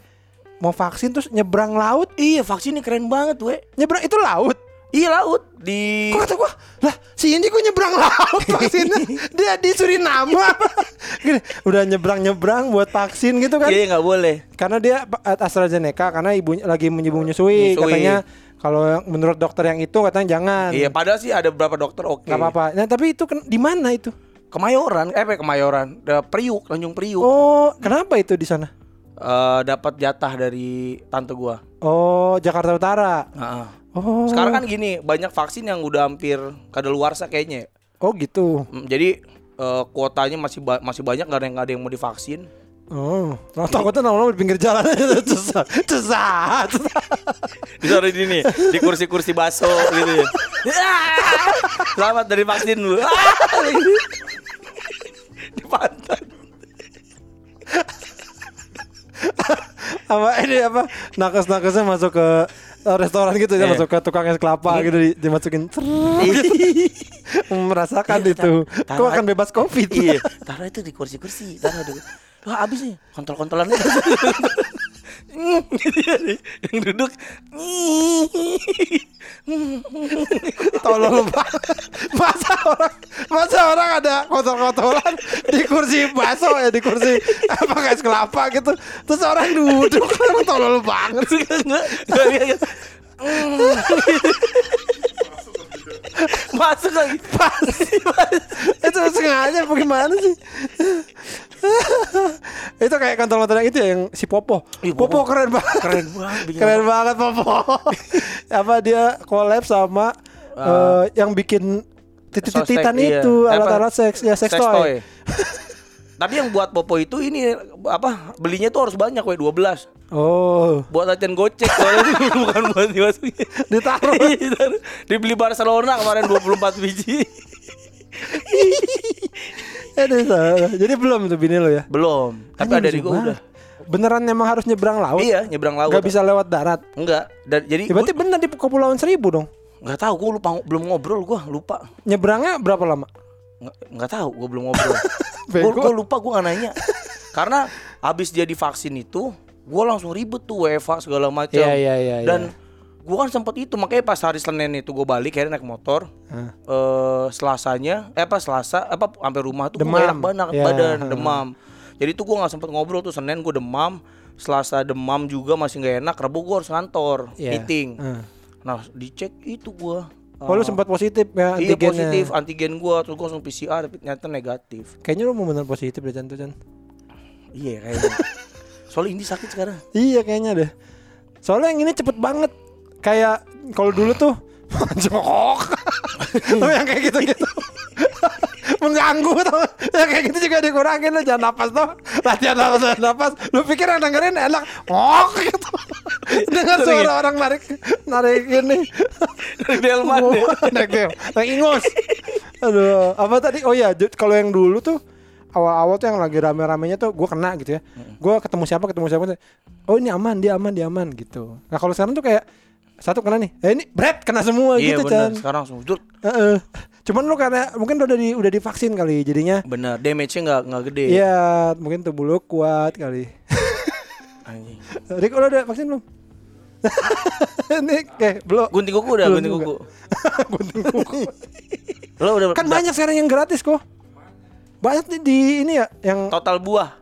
S2: mau vaksin terus nyebrang laut.
S1: iya vaksin ini keren banget we
S2: Nyebrang itu laut.
S1: Iya laut di
S2: Kok kata gua, lah si Indi kok nyebrang laut vaksinnya? Dia di Suriname. Gini, udah nyebrang-nyebrang buat vaksin gitu kan.
S1: Iya nggak boleh.
S2: Karena dia eh, AstraZeneca karena ibunya lagi menyusui.
S1: Menyusui.
S2: Katanya kalau menurut dokter yang itu katanya jangan.
S1: Iya padahal sih ada beberapa dokter oke.
S2: Nggak apa-apa. Nah, tapi itu di mana itu?
S1: Kemayoran, eh apa ya, Kemayoran, Da- Priuk, Tanjung Priuk.
S2: Oh, kenapa itu di sana?
S1: Eh, dapat jatah dari tante gua.
S2: Oh, Jakarta Utara.
S1: Heeh.
S2: Oh.
S1: Sekarang kan gini, banyak vaksin yang udah hampir kadaluarsa kayaknya.
S2: Oh, gitu.
S1: Mm, Jadi eh, kuotanya masih ba- masih banyak nggak ada yang nggak ada yang mau divaksin.
S2: Oh, nah, takutnya lama-lama di pinggir jalan susah, susah, susah.
S1: Ditaruh di sini di kursi-kursi baso gitu ya. Selamat dari vaksin lu. di pantai.
S2: apa ini apa nakes-nakesnya masuk ke eh, restoran gitu ya
S1: Eh.
S2: masuk ke tukang es kelapa gitu di, dimasukin Cerrrr. merasakan itu kok
S1: taruh
S2: akan
S1: aja.
S2: bebas covid
S1: Iya, taruh itu di kursi-kursi, taruh di. Wah, habis nih. Kontol-kontolan. Gitu ya, yang duduk.
S2: Tolol banget masa orang masa orang ada kotor-kotoran di kursi baso ya di kursi apa es kelapa gitu. Terus orang duduk kan tolol banget. Sih
S1: Enggak, enggak, enggak, enggak. Masuk lagi. Pasti
S2: itu sengaja apa gimana sih itu kayak kontol-kontol yang itu ya yang si Popo
S1: Ih,
S2: Popo,
S1: Popo.
S2: keren banget
S1: Keren banget,
S2: keren
S1: apa?
S2: banget Popo apa dia collab sama eh, yang bikin titit-tititan
S1: iya.
S2: itu alat-alat seks ya seks,
S1: Sex
S2: toy.
S1: toy. Tapi yang buat Popo itu ini apa belinya tuh harus banyak we 12
S2: oh
S1: buat latihan gocek soalnya bukan buat dimasukin
S2: Ditaruh.
S1: Iya, ditaruh. dibeli Barcelona kemarin 24 biji
S2: Aduh, salah. jadi belum tuh bini lo ya?
S1: Belum. Tapi
S2: Anjing,
S1: ada di gua udah.
S2: Beneran emang harus nyebrang laut?
S1: Iya nyebrang laut.
S2: Nggak bisa lewat darat?
S1: Enggak dan jadi
S2: ya, berarti bener di Kepulauan Seribu dong?
S1: Nggak tahu gua lupa belum ngobrol gua lupa.
S2: Nyebrangnya berapa lama?
S1: Nggak nggak tahu gua belum ngobrol. Gua, gua lupa gua nggak nanya. Karena habis dia divaksin itu gua langsung ribet tuh WFA segala macam
S2: Iya, iya, iya,
S1: dan gua kan sempet itu makanya pas hari Senin itu gua balik akhirnya naik motor
S2: Hah.
S1: eh Selasanya eh apa Selasa apa sampai rumah tuh
S2: Demam.
S1: gua enak banget
S2: Ya,
S1: badan demam jadi tuh gua nggak sempet ngobrol tuh Senin gua demam Selasa demam juga masih nggak enak Rabu gua harus kantor
S2: Iya.
S1: meeting
S2: Heeh.
S1: nah dicek itu gua
S2: Oh lu
S1: Eh,
S2: sempat positif ya
S1: Iya
S2: antigennya.
S1: positif antigen gua terus gua langsung PCR tapi ternyata negatif.
S2: Kayaknya lu mau bener positif deh Chan Chan.
S1: Iya kayaknya. Soalnya ini sakit sekarang.
S2: Iya kayaknya deh. Soalnya yang ini cepet banget. Kayak kalau dulu tuh jongkok. Tuh yang kayak gitu-gitu. Mengganggu tau. Yang kayak gitu juga dikurangin lu jangan napas tuh Latihan napas, latihan napas. Lu pikir yang dengerin enak. Ngok gitu. Dengar suara orang narik Narik ini
S1: Delman. Ya.
S2: Naik ingus. Aduh Apa tadi? Oh iya ju- Kalau yang dulu tuh awal-awal tuh yang lagi rame-ramenya tuh gue kena gitu ya. Gue ketemu siapa ketemu siapa tuh, oh ini aman dia aman dia aman gitu. Nah kalau sekarang tuh kayak satu kena nih eh ini bread kena semua
S1: Iya
S2: gitu
S1: benar.
S2: Chan
S1: Sekarang langsung duduk.
S2: Heeh. cuman lu karena mungkin udah di udah divaksin kali jadinya
S1: Benar. Damage-nya nggak nggak gede.
S2: Iya mungkin tubuh lu kuat kali
S1: Anjing.
S2: Rick lu udah vaksin belum ini kayak belum
S1: Gunting kuku udah,
S2: Belum
S1: gunting kuku.
S2: gunting kuku
S1: Lo udah
S2: kan banyak sekarang yang gratis kok banyak nih di ini ya yang
S1: total buah.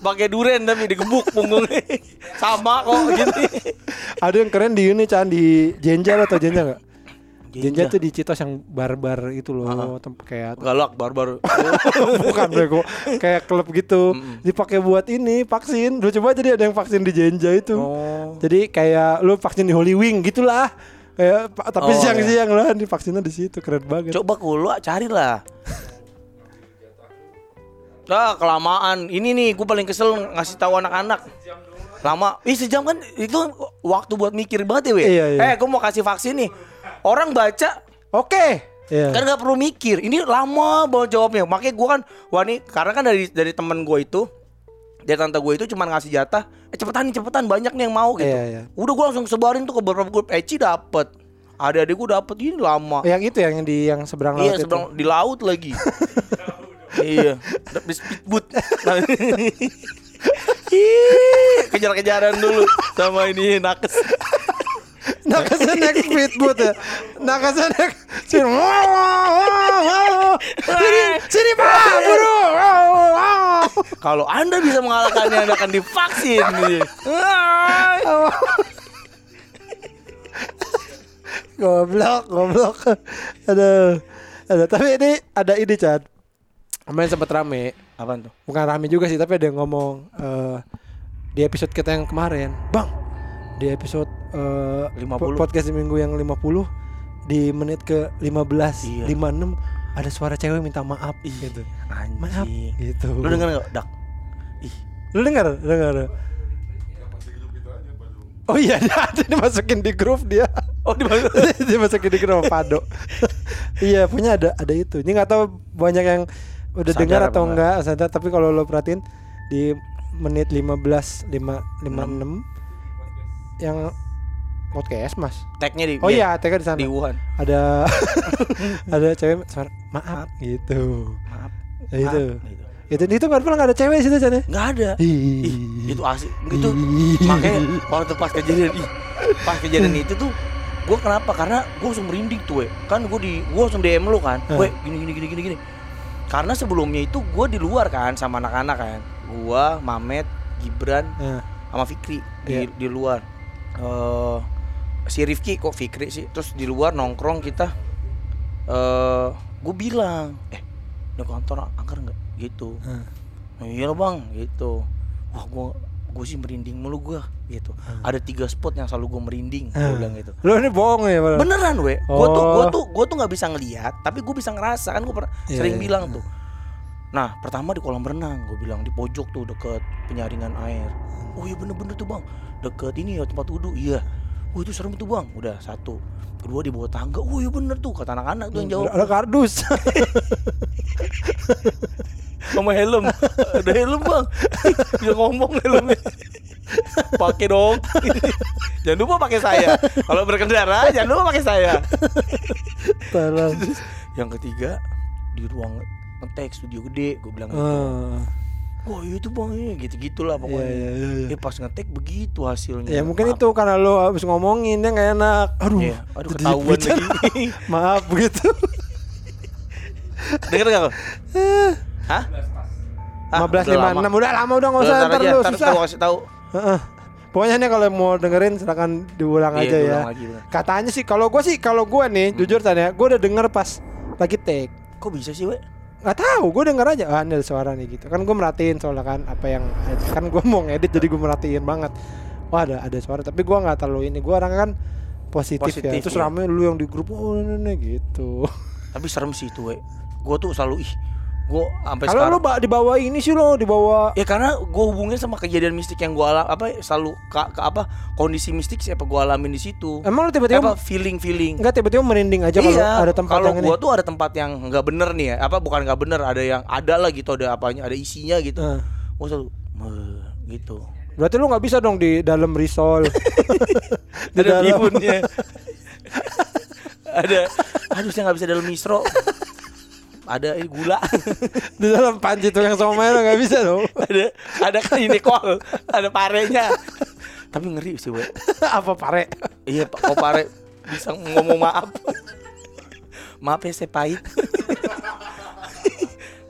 S1: Pakai duren tapi digebuk punggungnya. Sama kok gitu.
S2: ada yang keren di ini Chan di Jenja atau Jenja nggak Jenja tuh di Citos yang barbar itu loh tempat kayak
S1: Galak barbar.
S2: bukan bego kayak klub gitu dipakai buat ini vaksin lu coba jadi ada yang vaksin di Jenja itu
S1: Oh.
S2: jadi kayak lu vaksin di Holy Wing gitulah kayak tapi
S1: Oh,
S2: siang-siang lah di vaksinnya di situ keren banget
S1: Coba kulo carilah. Ah kelamaan. Ini nih gue paling kesel ngasih tahu anak-anak. Lama. Ih sejam kan itu waktu buat mikir banget ya, we.
S2: Iya, iya.
S1: Eh, gue mau kasih vaksin nih. Orang baca
S2: oke Iya.
S1: kan nggak perlu mikir. Ini lama banget jawabnya. Makanya gue kan, wah nih karena kan dari dari temen gue itu, dari tante gue itu cuma ngasih jatah. Eh cepetan nih cepetan banyak nih yang mau gitu.
S2: Iya, iya.
S1: Udah gue langsung sebarin tuh ke beberapa grup. Eci dapet. Adik-adik gue dapet ini lama.
S2: yang itu yang di yang seberang laut
S1: Iya
S2: itu.
S1: seberang di laut lagi. iya, speedboat. Ih, Kejar-kejaran dulu sama ini nakes.
S2: Nakasa naik speedboat ya. Nakasa naik sini. Sini, sini pak, buru.
S1: Kalau Anda bisa mengalahkannya Anda akan divaksin
S2: goblok, goblok. Aduh. Aduh, tapi ini ada ide, Chan. Kemarin sempat rame.
S1: Apaan tuh?
S2: Bukan rame juga sih, tapi ada yang ngomong eh, di episode kita yang kemarin. Bang, di episode eh,
S1: 50.
S2: po- podcast di minggu yang 50 di menit ke 15,
S1: Iya.
S2: 56 ada suara cewek minta maaf gitu. Maaf
S1: Anjing.
S2: gitu.
S1: Lu denger gak? Dak. Ih,
S2: Lu dengar? Dengar. Oh iya, dia dimasukin di grup dia.
S1: Oh di mana?
S2: dia masukin di grup Pado. iya, punya ada ada itu. Ini nggak tahu banyak yang udah dengar atau
S1: enggak?
S2: enggak sadar tapi kalau lo perhatiin di menit 15 5 56 yang podcast Mas.
S1: Tagnya di
S2: Oh iya, tag di sana.
S1: di Wuhan.
S2: Ada ada cewek suara maaf gitu.
S1: Maaf.
S2: Ya, itu.
S1: Maaf, gitu.
S2: Itu itu kan pernah ada cewek di situ Chan ya?
S1: Nggak ada. Ih, itu asik. Itu makanya waktu pas kejadian ih, pas kejadian itu tuh gue kenapa? Karena gue langsung merinding tuh, we. kan gue di gue langsung DM lu kan, we gini gini gini gini gini. Karena sebelumnya itu gue di luar kan sama anak-anak kan, gue, Mamet, Gibran,
S2: Nah,
S1: sama Fikri di
S2: Iya.
S1: di luar. eh si Rifki kok Fikri sih, terus di luar nongkrong kita. eh gue bilang, eh di kantor angker nggak? Gitu.
S2: nah.
S1: Iya bang, gitu. Wah gua gue sih merinding mulu gua gitu. Ada tiga spot yang selalu gue merinding, gue
S2: Ah.
S1: bilang gitu.
S2: Lo ini bohong ya, Pak?
S1: Beneran we, gue tuh gue
S2: Oh.
S1: tuh gue tuh nggak bisa ngelihat, tapi gue bisa ngerasa kan gue pernah
S2: Iya,
S1: sering
S2: iya.
S1: bilang tuh. Nah pertama di kolam renang, gue bilang di pojok tuh deket penyaringan air. Oh iya bener-bener tuh bang, deket ini ya tempat wudhu, iya. Oh itu serem tuh bang, udah satu. Kedua di bawah tangga, oh iya bener tuh kata anak-anak tuh yang jawab.
S2: Ada kardus.
S1: sama helm. Ada helm bang. Bisa ngomong helmnya. Pakai dong. Jangan lupa pakai saya. Kalau berkendara jangan lupa pakai saya. Yang ketiga di ruang ngetek studio gede. Gue bilang gitu.
S2: Ah.
S1: Wah itu bang ini gitu gitulah
S2: Iya,
S1: pokoknya
S2: iya, iya, iya.
S1: Eh, pas ngetek begitu hasilnya
S2: Ya mungkin
S1: Maaf.
S2: itu karena lo habis ngomongin dia nggak enak. Aduh,
S1: Iya, aduh ketahuan lagi
S2: Maaf begitu.
S1: denger gak lo? Hah? Hah?
S2: 15
S1: Udah lama.
S2: 56 udah lama udah nggak usah ntar lu
S1: ntar
S2: susah.
S1: kasih tahu
S2: Heeh. Pokoknya nih kalau mau dengerin silakan diulang
S1: Iya,
S2: aja ya.
S1: diulang lagi, bener.
S2: Katanya sih kalau gue sih kalau gue nih jujur tanya, gue udah denger pas lagi take.
S1: kok bisa sih we?
S2: Nggak tahu, gue denger aja ah ini ada suara nih gitu. Kan gue merhatiin soalnya kan apa yang kan gue mau ngedit jadi gue merhatiin banget. Wah ada ada suara tapi gue nggak terlalu ini. Gue orang kan positif, ya.
S1: Positif,
S2: Terus
S1: iya.
S2: rame lu yang di grup oh ini, ini gitu.
S1: Tapi serem sih itu, we. Gue tuh selalu ih, gue sampai
S2: Kalau
S1: sekarang.
S2: lu ba- dibawa ini sih lo dibawa
S1: Ya karena gue hubungin sama kejadian mistik yang gue alam apa selalu ke, ke apa kondisi mistik siapa gue alamin di situ.
S2: Emang lu tiba-tiba
S1: apa feeling feeling.
S2: Enggak tiba-tiba merinding aja kalau
S1: iya,
S2: ada tempat
S1: kalau gue tuh ada tempat yang nggak bener nih ya. Apa bukan nggak bener, ada yang ada lah gitu, ada apanya, ada isinya gitu.
S2: Nah,
S1: Gue selalu gitu.
S2: berarti lu nggak bisa dong di dalam risol. di
S1: ada
S2: dalam
S1: ada, aduh saya nggak bisa dalam misro. Ada ini gula.
S2: di dalam panci tukang somai lo nggak bisa dong.
S1: ada ada kan ini kol, ada parenya. Tapi ngeri sih, we.
S2: Apa pare?
S1: Iya Pak Kopare bisa ngomong maaf. maaf ya saya pahit.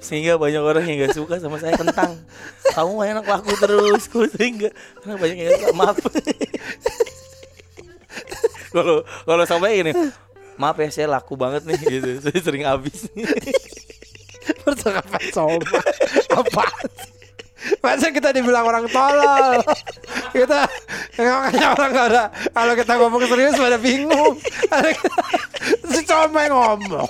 S1: Sehingga banyak orang yang gak suka sama saya kentang. Kamu enak laku terus, sehingga karena banyak yang gak suka. Maaf. Kalau kalau sampai gini, maaf ya saya laku banget nih gitu. Saya sering habis.
S2: Percakapan somai. Apa? Masa kita dibilang orang tolol Kita Makanya orang gak ada Kalau kita ngomong serius pada bingung Si somai ngomong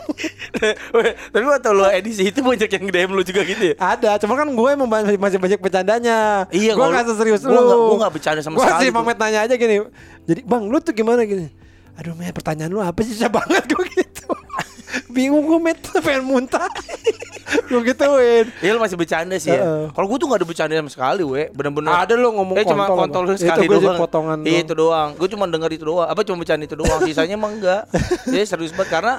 S1: Tapi waktu lo edisi itu banyak yang DM lu juga gitu ya?
S2: Ada Cuma kan gue emang masih, banyak bercandanya
S1: Iya,
S2: Gue
S1: kalau-
S2: gak seserius
S1: gua
S2: lu
S1: nggak- gua nggak bercanda sama
S2: Gua
S1: sekali
S2: sih
S1: tuh.
S2: Mamet nanya aja gini Jadi bang lu tuh gimana gini Aduh Met pertanyaan lu apa sih susah banget gue gitu Bingung gue Met pengen muntah Gue gituin
S1: Iya lu masih bercanda sih ya. Kalau gue tuh gak ada bercanda sama sekali, we. Bener-bener.
S2: Ada lu ngomong
S1: Eh cuma
S2: kontol,
S1: sekali
S2: Itu
S1: doang.
S2: potongan
S1: Iya, itu doang. Gue cuma denger itu doang. Apa cuma bercanda itu doang. Sisanya emang enggak. Jadi serius banget karena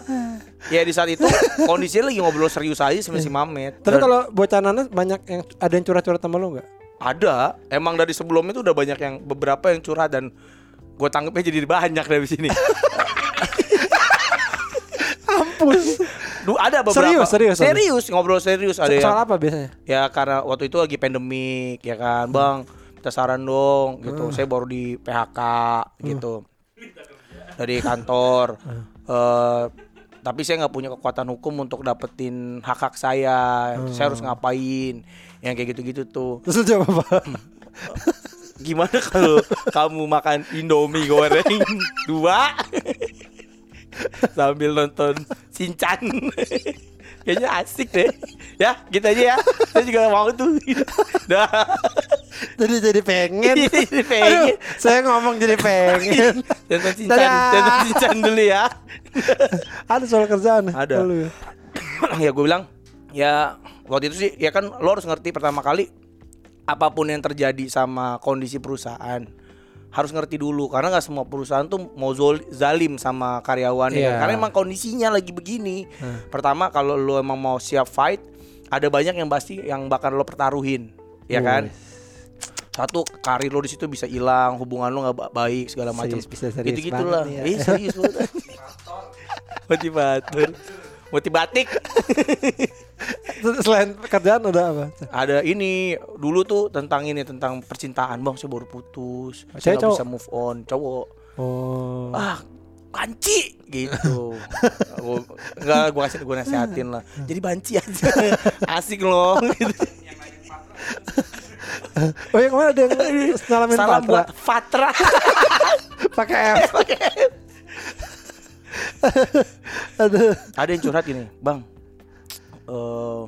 S1: ya di saat itu kondisinya lagi ngobrol serius aja sama si Mamet.
S2: Tapi kalau bocanannya banyak yang ada yang curhat-curhat sama lu nggak?
S1: ada, emang dari sebelumnya tuh udah banyak yang beberapa yang curhat dan gue tanggepnya jadi banyak dari sini.
S2: Ampus.
S1: Du, ada beberapa.
S2: Serius, serius, serius.
S1: ngobrol serius ada yang
S2: Soal apa biasanya?
S1: ya karena waktu itu lagi pandemik ya kan. Bang kita saran dong gitu. Saya baru di PHK gitu. Dari kantor. Eh, tapi saya nggak punya kekuatan hukum untuk dapetin hak hak saya. Saya harus ngapain? Yang kayak gitu-gitu tuh.
S2: Terus jawab apa?
S1: gimana kalau kamu makan Indomie goreng dua sambil nonton Sinchan kayaknya asik deh ya gitu aja ya saya juga mau tuh dah
S2: jadi jadi pengen.
S1: Jadi pengen.
S2: Aduh, saya ngomong jadi pengen.
S1: nonton Sinchan nonton Sinchan dulu ya
S2: Ada soal kerjaan.
S1: Ada.
S2: Ya?
S1: ya gue bilang ya waktu itu sih ya kan lo harus ngerti pertama kali apa pun yang terjadi sama kondisi perusahaan harus ngerti dulu. Karena nggak semua perusahaan tuh mau zol- zalim sama karyawannya. Kan. karena emang kondisinya lagi begini. Pertama kalau lo emang mau siap fight ada banyak yang pasti yang bakal lo pertaruhin ya kan? Satu karir lo di situ bisa hilang hubungan lo nggak ba- baik segala macam gitu gitulah
S2: ya.
S1: eh serius banget motivator motivatik
S2: Terus Selain kerjaan udah apa?
S1: ada ini dulu tuh tentang ini tentang percintaan bang saya baru putus saya nggak bisa move on cowok
S2: Oh.
S1: ah banci gitu gua, enggak gue kasih gue nasihatin lah jadi banci aja asik loh gitu.
S2: Oh yang mana ada yang
S1: salam
S2: Patra?
S1: buat Fatra
S2: pakai F. Aduh.
S1: ada yang curhat gini bang eh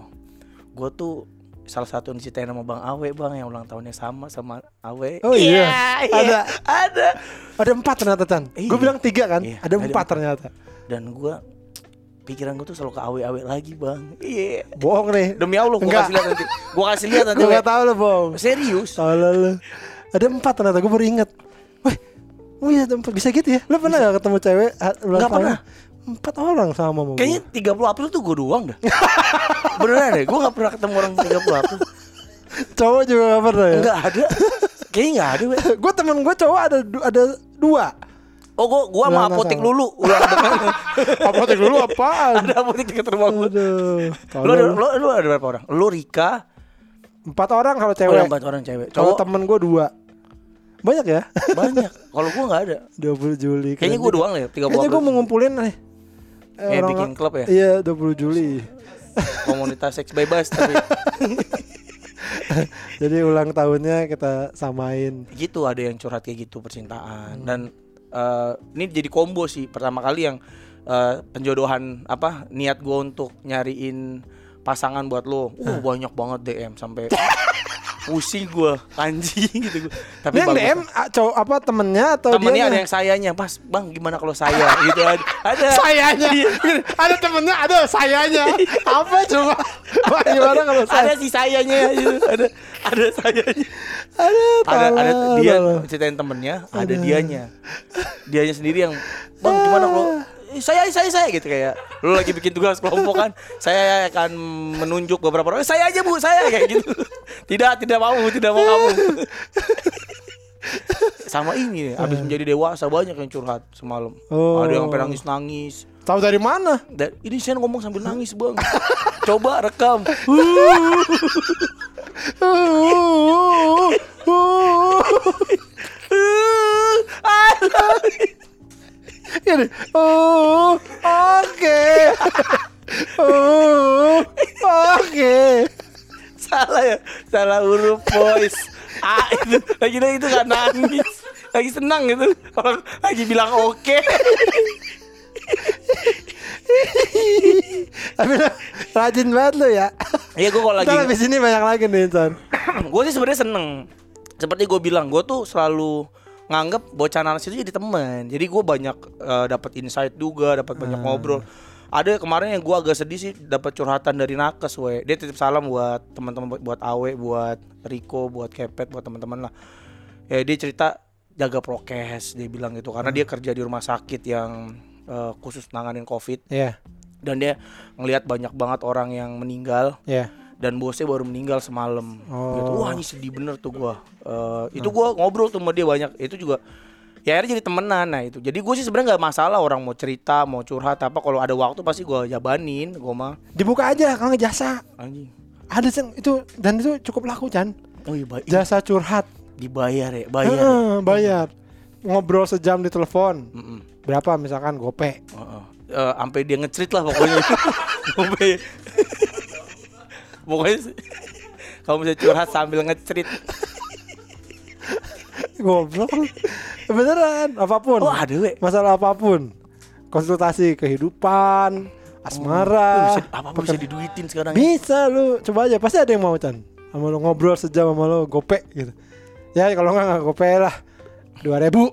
S1: gue tuh salah satu yang diceritain sama bang Awe bang yang ulang tahunnya sama sama Awe
S2: Oh iya.
S1: iya.
S2: Ada.
S1: ada
S2: Ada empat ternyata Chan.
S1: Iya.
S2: Gue bilang tiga kan.
S1: Iya,
S2: ada
S1: ada
S2: empat
S1: empat.
S2: ternyata.
S1: dan gue pikiran gue tuh selalu ke Awe-Awe lagi bang iya
S2: Bohong nih.
S1: Demi Allah gue kasih lihat nanti. Gue kasih lihat nanti.
S2: Gue gak tau lo bohong.
S1: Serius.
S2: Salah lu. Ada empat ternyata. Gue baru inget. Wih. Oh iya ada empat. Bisa gitu ya? Lo pernah gak ketemu cewek? tahun?
S1: pernah.
S2: Empat orang sama mau
S1: Kayaknya 30 April tuh gue doang dah. Beneran deh. Gue gak pernah ketemu orang 30 April.
S2: Cowok juga gak pernah ya?
S1: Enggak ada. Kayaknya gak ada.
S2: Gue temen gue cowok ada ada dua.
S1: Oh gue gua sama apotek
S2: tahun.
S1: lulu. Ulang
S2: Apotek dulu apaan?
S1: ada apotek dekat rumah gue.
S2: Aduh.
S1: Lu ada, lu, lu ada berapa orang? Lu Rika.
S2: Empat orang kalau
S1: Oh,
S2: cewek.
S1: ada empat orang cewek.
S2: Kalau
S1: Cowok
S2: temen gue dua. Banyak ya?
S1: banyak. Kalau gue gak ada.
S2: 20 Juli.
S1: Kayaknya gue doang deh. 30
S2: Kayaknya gue mau ngumpulin nih.
S1: Eh, bikin klub ya?
S2: Iya 20 Juli.
S1: Komunitas seks bebas tapi
S2: Jadi ulang tahunnya kita samain.
S1: gitu ada yang curhat kayak gitu percintaan dan eh, ini jadi combo sih pertama kali yang eh, penjodohan apa niat gue untuk nyariin pasangan buat lo uh banyak banget DM sampai pusing gue anjing gitu gua. tapi
S2: yang. DM cowok apa temennya atau
S1: temennya
S2: dia?
S1: ada yang sayanya pas bang gimana kalau saya gitu ada ada
S2: sayanya. ada temennya, ada sayanya. apa coba? Wah, gimana kalau saya?
S1: ada si sayanya gitu. ada ada sayanya ada ada
S2: tolong,
S1: dia ceritain temennya ada dianya dianya sendiri yang bang gimana kalau "Eh, saya saya saya gitu kayak. Lu lagi bikin tugas kelompok kan saya akan menunjuk beberapa orang "Eh, saya aja bu saya kayak gitu. Tidak tidak mau tidak mau kamu. Sama ini abis menjadi dewasa banyak yang curhat semalam.
S2: Oh.
S1: ada yang sampai nangis nangis.
S2: Tahu dari mana?
S1: dan ini saya ngomong sambil nangis bang. Coba rekam
S2: Gini. Oh, oke. Oh, oke.
S1: salah ya salah huruf voice A itu lagi itu kan nangis lagi senang gitu orang lagi bilang oke
S2: Tapi lo rajin banget lo ya.
S1: Iya gue kalau lagi
S2: Ntar habis ini banyak lagi nih, Insan.
S1: gue sih sebenarnya seneng seperti gue bilang gue tuh selalu nganggep bocah nanas itu jadi teman jadi gue banyak eh, dapat insight juga dapat banyak ngobrol. Ada kemarin yang gue agak sedih sih dapat curhatan dari nakes we dia titip salam buat teman-teman buat, awe buat Riko buat kepet buat teman-teman lah. Ya dia cerita jaga prokes dia bilang gitu. Karena dia kerja di rumah sakit yang eh, khusus nanganin covid.
S2: Iya,
S1: dan dia ngelihat banyak banget orang yang meninggal.
S2: Iya.
S1: Dan bosnya baru meninggal semalam
S2: Oh.
S1: gitu wah ini sedih bener tuh gua Eh, itu gua ngobrol tuh sama dia banyak itu juga Ya akhirnya jadi temenan nah itu. Jadi gue sih sebenarnya nggak masalah orang mau cerita, mau curhat apa kalau ada waktu pasti gue jabanin, gue mah
S2: Dibuka aja kalau nggak jasa.
S1: anjing.
S2: Ada Chan, itu dan itu cukup laku Chan.
S1: Oh iya,
S2: Jasa curhat.
S1: dibayar ya, bayar. ya.
S2: Heeh, bayar. Ngobrol sejam di telepon. Berapa misalkan gope.
S1: Heeh. Eh, sampai dia ngecerit lah pokoknya. Sampai pokoknya kamu bisa curhat sambil ngecerit.
S2: Goblok. Beneran, apa pun.
S1: Oh ada we.
S2: Masalah apa pun. Konsultasi kehidupan, asmara.
S1: Oh, bisa, apa bisa diduitin sekarang? ya?
S2: Bisa lu, coba aja pasti ada yang mau Chan. Sama lu ngobrol sejam sama lu gope gitu. Ya kalau enggak enggak gope lah. Dua ribu,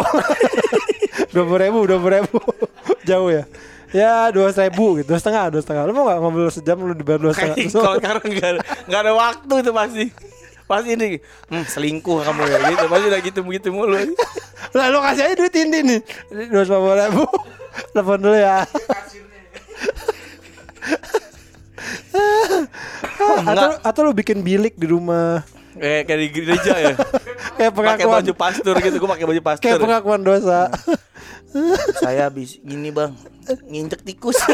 S2: dua puluh ribu, dua puluh ribu, jauh ya. Ya dua ribu gitu, dua setengah, dua setengah. Lu mau nggak ngobrol sejam lu dibayar dua setengah?
S1: Kalau sekarang nggak ada, nggak ada waktu itu pasti. Pasti ini hmm, selingkuh kamu ya gitu. Pasti udah gitu begitu mulu.
S2: Lah lu kasih aja duit ini nih, dua puluh ribu. Telepon dulu ya. atau atau lu bikin bilik di rumah
S1: Kayak kayak di gereja ya.
S2: kayak
S1: Pakai
S2: pengakuan
S1: baju pastor gitu. Gue pakai baju pastor.
S2: kayak pengakuan dosa.
S1: Saya habis gini bang nginjek tikus.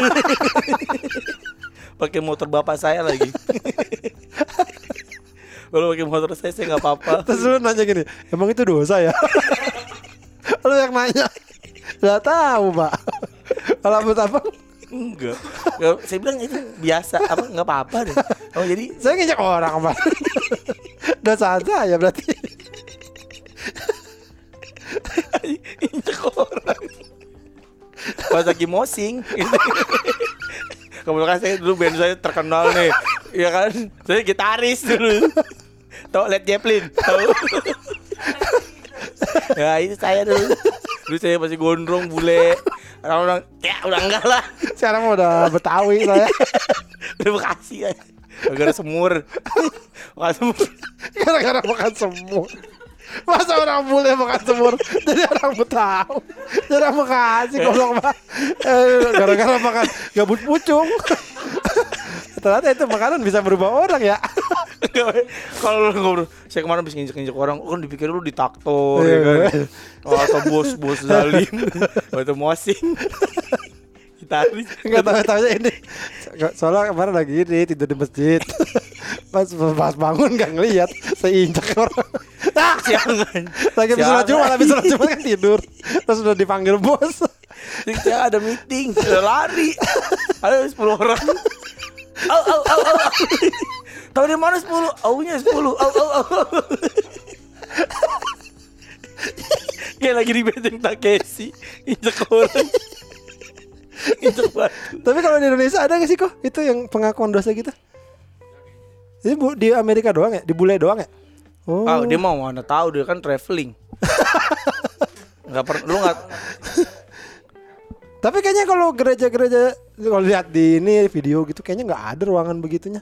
S1: pakai motor bapak saya lagi. Kalau pakai motor saya saya nggak apa-apa.
S2: Terus lu nanya gini, emang itu dosa ya? lu yang nanya, nggak tahu pak. Kalau menurut abang,
S1: Enggak. Nggak, saya bilang itu biasa apa nggak apa-apa deh. Oh jadi
S2: saya nginjak orang pak. dosa aja ya berarti.
S1: injek orang. Pas lagi mosing. Gitu. Kebetulan saya dulu band saya terkenal nih. Iya kan? Saya gitaris dulu. Tahu Led Zeppelin? Tahu? ya itu saya dulu. Dulu saya masih gondrong bule. Orang-orang ya udah enggak lah.
S2: Sekarang udah betawi saya.
S1: Udah Bekasi ya. Gara-gara semur. Makan semur.
S2: Gara-gara makan semur. Masa orang bule makan semur Jadi orang Betawi Jadi orang Bekasi goblok Eh, Gara-gara makan gabut pucung Ternyata itu makanan bisa berubah orang ya
S1: Kalau lu ngobrol, saya kemarin bisa nginjek-nginjek orang, kan dipikir lu ditaktor
S2: Iya,
S1: ya kan.
S2: iya.
S1: Oh, atau bos-bos zalim. Atau mosing. Gitaris.
S2: Enggak tahu tahu ini. Soalnya kemarin lagi ini tidur di masjid. Pas pas bangun nggak ngelihat, saya injak orang. Ah,
S1: Siangan.
S2: lagi habis sholat Jumat, habis sholat Jumat kan tidur. Terus udah dipanggil bos.
S1: Saya ada meeting, udah lari. Ada 10 orang. Au au au au. au. Tahu di mana 10? Aunya 10. Au au au. Kayak lagi di benteng Takeshi Injek orang Injek batu
S2: Tapi kalau di Indonesia ada nggak sih kok itu yang pengakuan dosa gitu? Ini bu, di Amerika doang ya? Di bule doang ya? Oh,
S1: Ah, dia mau mana tahu dia kan traveling. Enggak per lu enggak
S2: tapi kayaknya kalau gereja-gereja kalau lihat di ini video gitu kayaknya nggak ada ruangan begitunya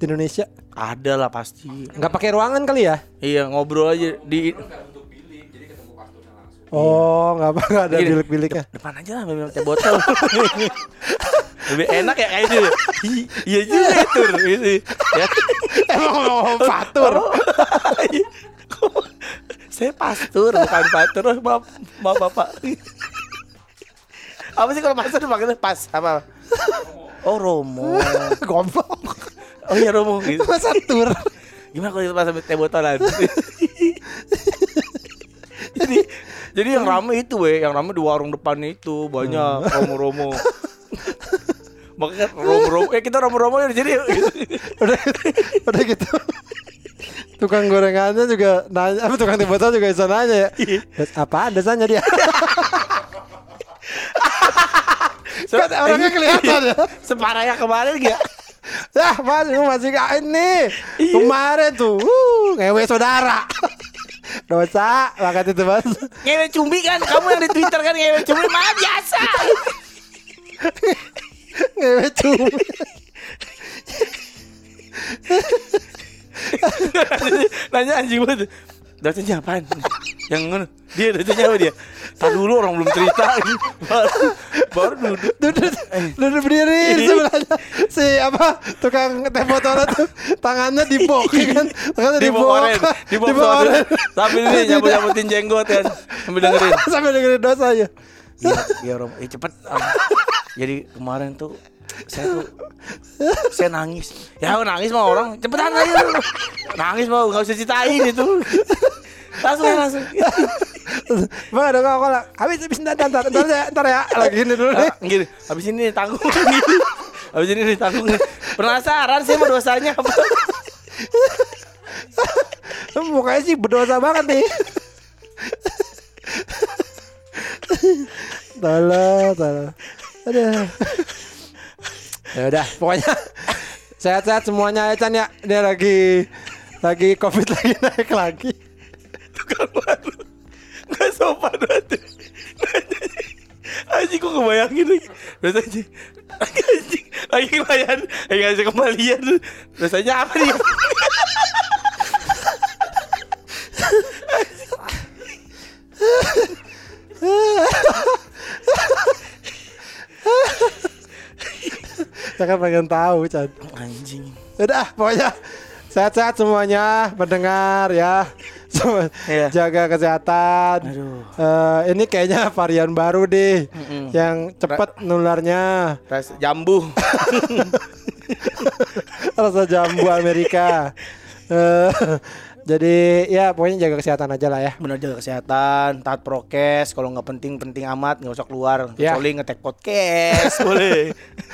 S2: di Indonesia.
S1: ada lah pasti.
S2: Nggak pakai ruangan kali ya?
S1: Iya, ngobrol aja di
S2: Oh, nggak apa nggak ada bilik-biliknya.
S1: depan aja lah minum teh botol. Lebih enak ya kayaknya. Ih, Iya juga itu. Gitu. Ya.
S2: Emang mau fatur.
S1: Oh. Saya pastur bukan patur. Oh, Maaf, maaf Bapak. Apa sih kalau pastur dipanggilnya pas apa? Oh Romo.
S2: Goblok.
S1: Oh iya Romo gitu.
S2: Masa tur?
S1: Gimana kalau itu pas teh botolan? jadi jadi yang rame itu weh, yang rame di warung depan itu. Banyak romo-romo. Makanya romo-romo, eh kita romo-romo ya jadi gitu.
S2: udah udah gitu. Tukang gorengannya juga nanya apa tukang botol juga bisa nanya ya. "Das- apaan dasarnya dia
S1: So-
S2: Kan orangnya kelihatan ya.
S1: Separahnya kemarin gak?
S2: ya mas masih kain nih
S1: Iya.
S2: kemarin tuh uh, ngewe saudara dosa banget itu mas
S1: Ngewe cumbi kan, kamu yang di Twitter kan ngewe cumbi malah biasa.
S2: ngewe cumi
S1: Nanya anjing banget. Dosanya apaan? Yang. Dia duduknya apa dia? Tak dulu orang belum cerita baru, baru duduk.
S2: Duduk, duduk berdiri di sebelahnya si apa tukang teh botol itu tangannya dibok ya kan tangannya
S1: Di
S2: dibok
S1: di
S2: Dibok.
S1: bokoren. Sambil ini nyambut nyambutin jenggot kan, sambil dengerin.
S2: sambil dengerin dosa ya
S1: iya Rom. Eh cepet. Am. Jadi kemarin tuh saya tuh saya nangis. Ya nangis mah orang cepetan aja. Nangis mah nggak usah ceritain itu. Langsung langsung.
S2: bang ada kok lah habis habis ntar ntar ntar ntar ya ntar ya lagi ini dulu nih
S1: Ah, Gini, habis ini ditanggung. Habis ini ditanggung. Penasaran sih sama dosanya apa?
S2: mukanya sih berdosa banget nih Tala, tala. Ada. Ya udah, pokoknya sehat-sehat semuanya ya Chan ya. Dia lagi lagi covid lagi naik lagi.
S1: Tukang baru. Nggak sopan banget. Anjing kok ngebayangin lagi Terus anjing Anjing Lagi ngelayan Lagi ngasih kembalian Rasanya apa nih
S2: Saya kan pengen tahu Chan.
S1: Anjing
S2: Udah, pokoknya sehat-sehat semuanya pendengar ya.
S1: Iya.
S2: Jaga kesehatan.
S1: Aduh.
S2: Eh, ini kayaknya varian baru deh
S1: Mm-mm.
S2: yang cepat nularnya
S1: Ras jambu
S2: rasa jambu Amerika. Eh, jadi ya pokoknya jaga kesehatan aja lah ya.
S1: Bener jaga kesehatan Taat prokes Kalau nggak penting Penting amat nggak usah keluar
S2: Ya.
S1: Kecuali ngetek podcast Boleh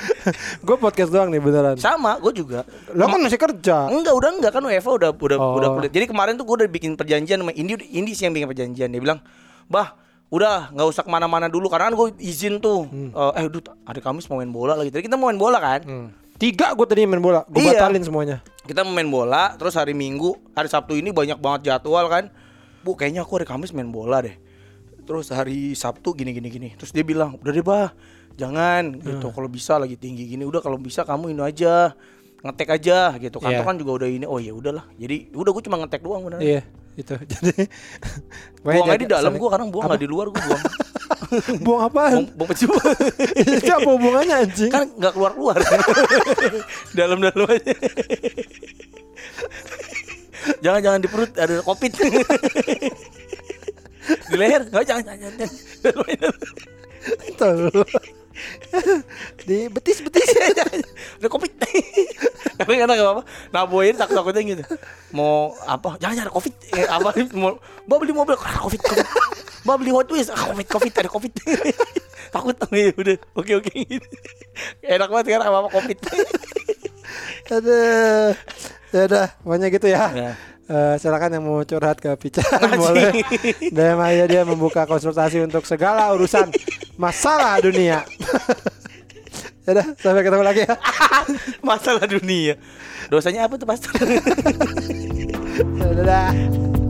S2: Gue podcast doang nih beneran.
S1: Sama Gue juga
S2: Lo kan masih kerja.
S1: Enggak udah enggak kan UEFA udah udah
S2: Oh.
S1: udah kuliah. Jadi kemarin tuh gue udah bikin perjanjian sama Indi Indi sih yang bikin perjanjian dia bilang bah udah nggak usah ke mana-mana dulu karena kan gue izin tuh Eh, eh duh hari Kamis mau main bola lagi tadi kita mau main bola kan
S2: Hmm. Tiga gue tadi main bola. Gue
S1: Iya.
S2: batalin semuanya.
S1: kita main bola terus hari Minggu hari Sabtu ini banyak banget jadwal kan. Bu kayaknya aku hari Kamis main bola deh. Terus hari Sabtu gini gini gini. Terus dia bilang udah deh bah. Jangan. Gitu kalau bisa lagi tinggi gini. Udah kalau bisa kamu ini aja. Ngetek aja. Gitu kantor
S2: Iya.
S1: kan juga udah ini. Oh ya udahlah. Jadi udah gue cuma ngetek doang bener.
S2: Iya, itu. Jadi
S1: buangnya di
S2: jaga-
S1: dalam gue kadang buang nggak di luar gue buang
S2: buang apaan?
S1: buang, buang peciu
S2: itu apa hubungannya anjing?
S1: kan nggak keluar keluar dalam dalam aja jangan jangan di perut ada covid di leher nggak jangan jangan, jangan.
S2: Tolong. Di betis betis.
S1: Ada covid. Tapi karena nggak apa-apa. Naboin takut takutnya gitu. Mau apa? Jangan jangan ada covid. Eh, apa? Mau mau beli mobil. Ah, covid covid. Mau beli hot wheels. Ah, covid covid ada covid. Takut. Ya udah. Oke oke gitu. Enak banget sekarang apa apa covid.
S2: Aduh. Ya udah, pokoknya gitu ya.
S1: Ya.
S2: Eh, silakan yang mau curhat ke Pican boleh. DM aja dia membuka konsultasi untuk segala urusan masalah dunia. ya udah, sampai ketemu lagi ya.
S1: masalah dunia dosanya apa tuh pastor
S2: Dadah.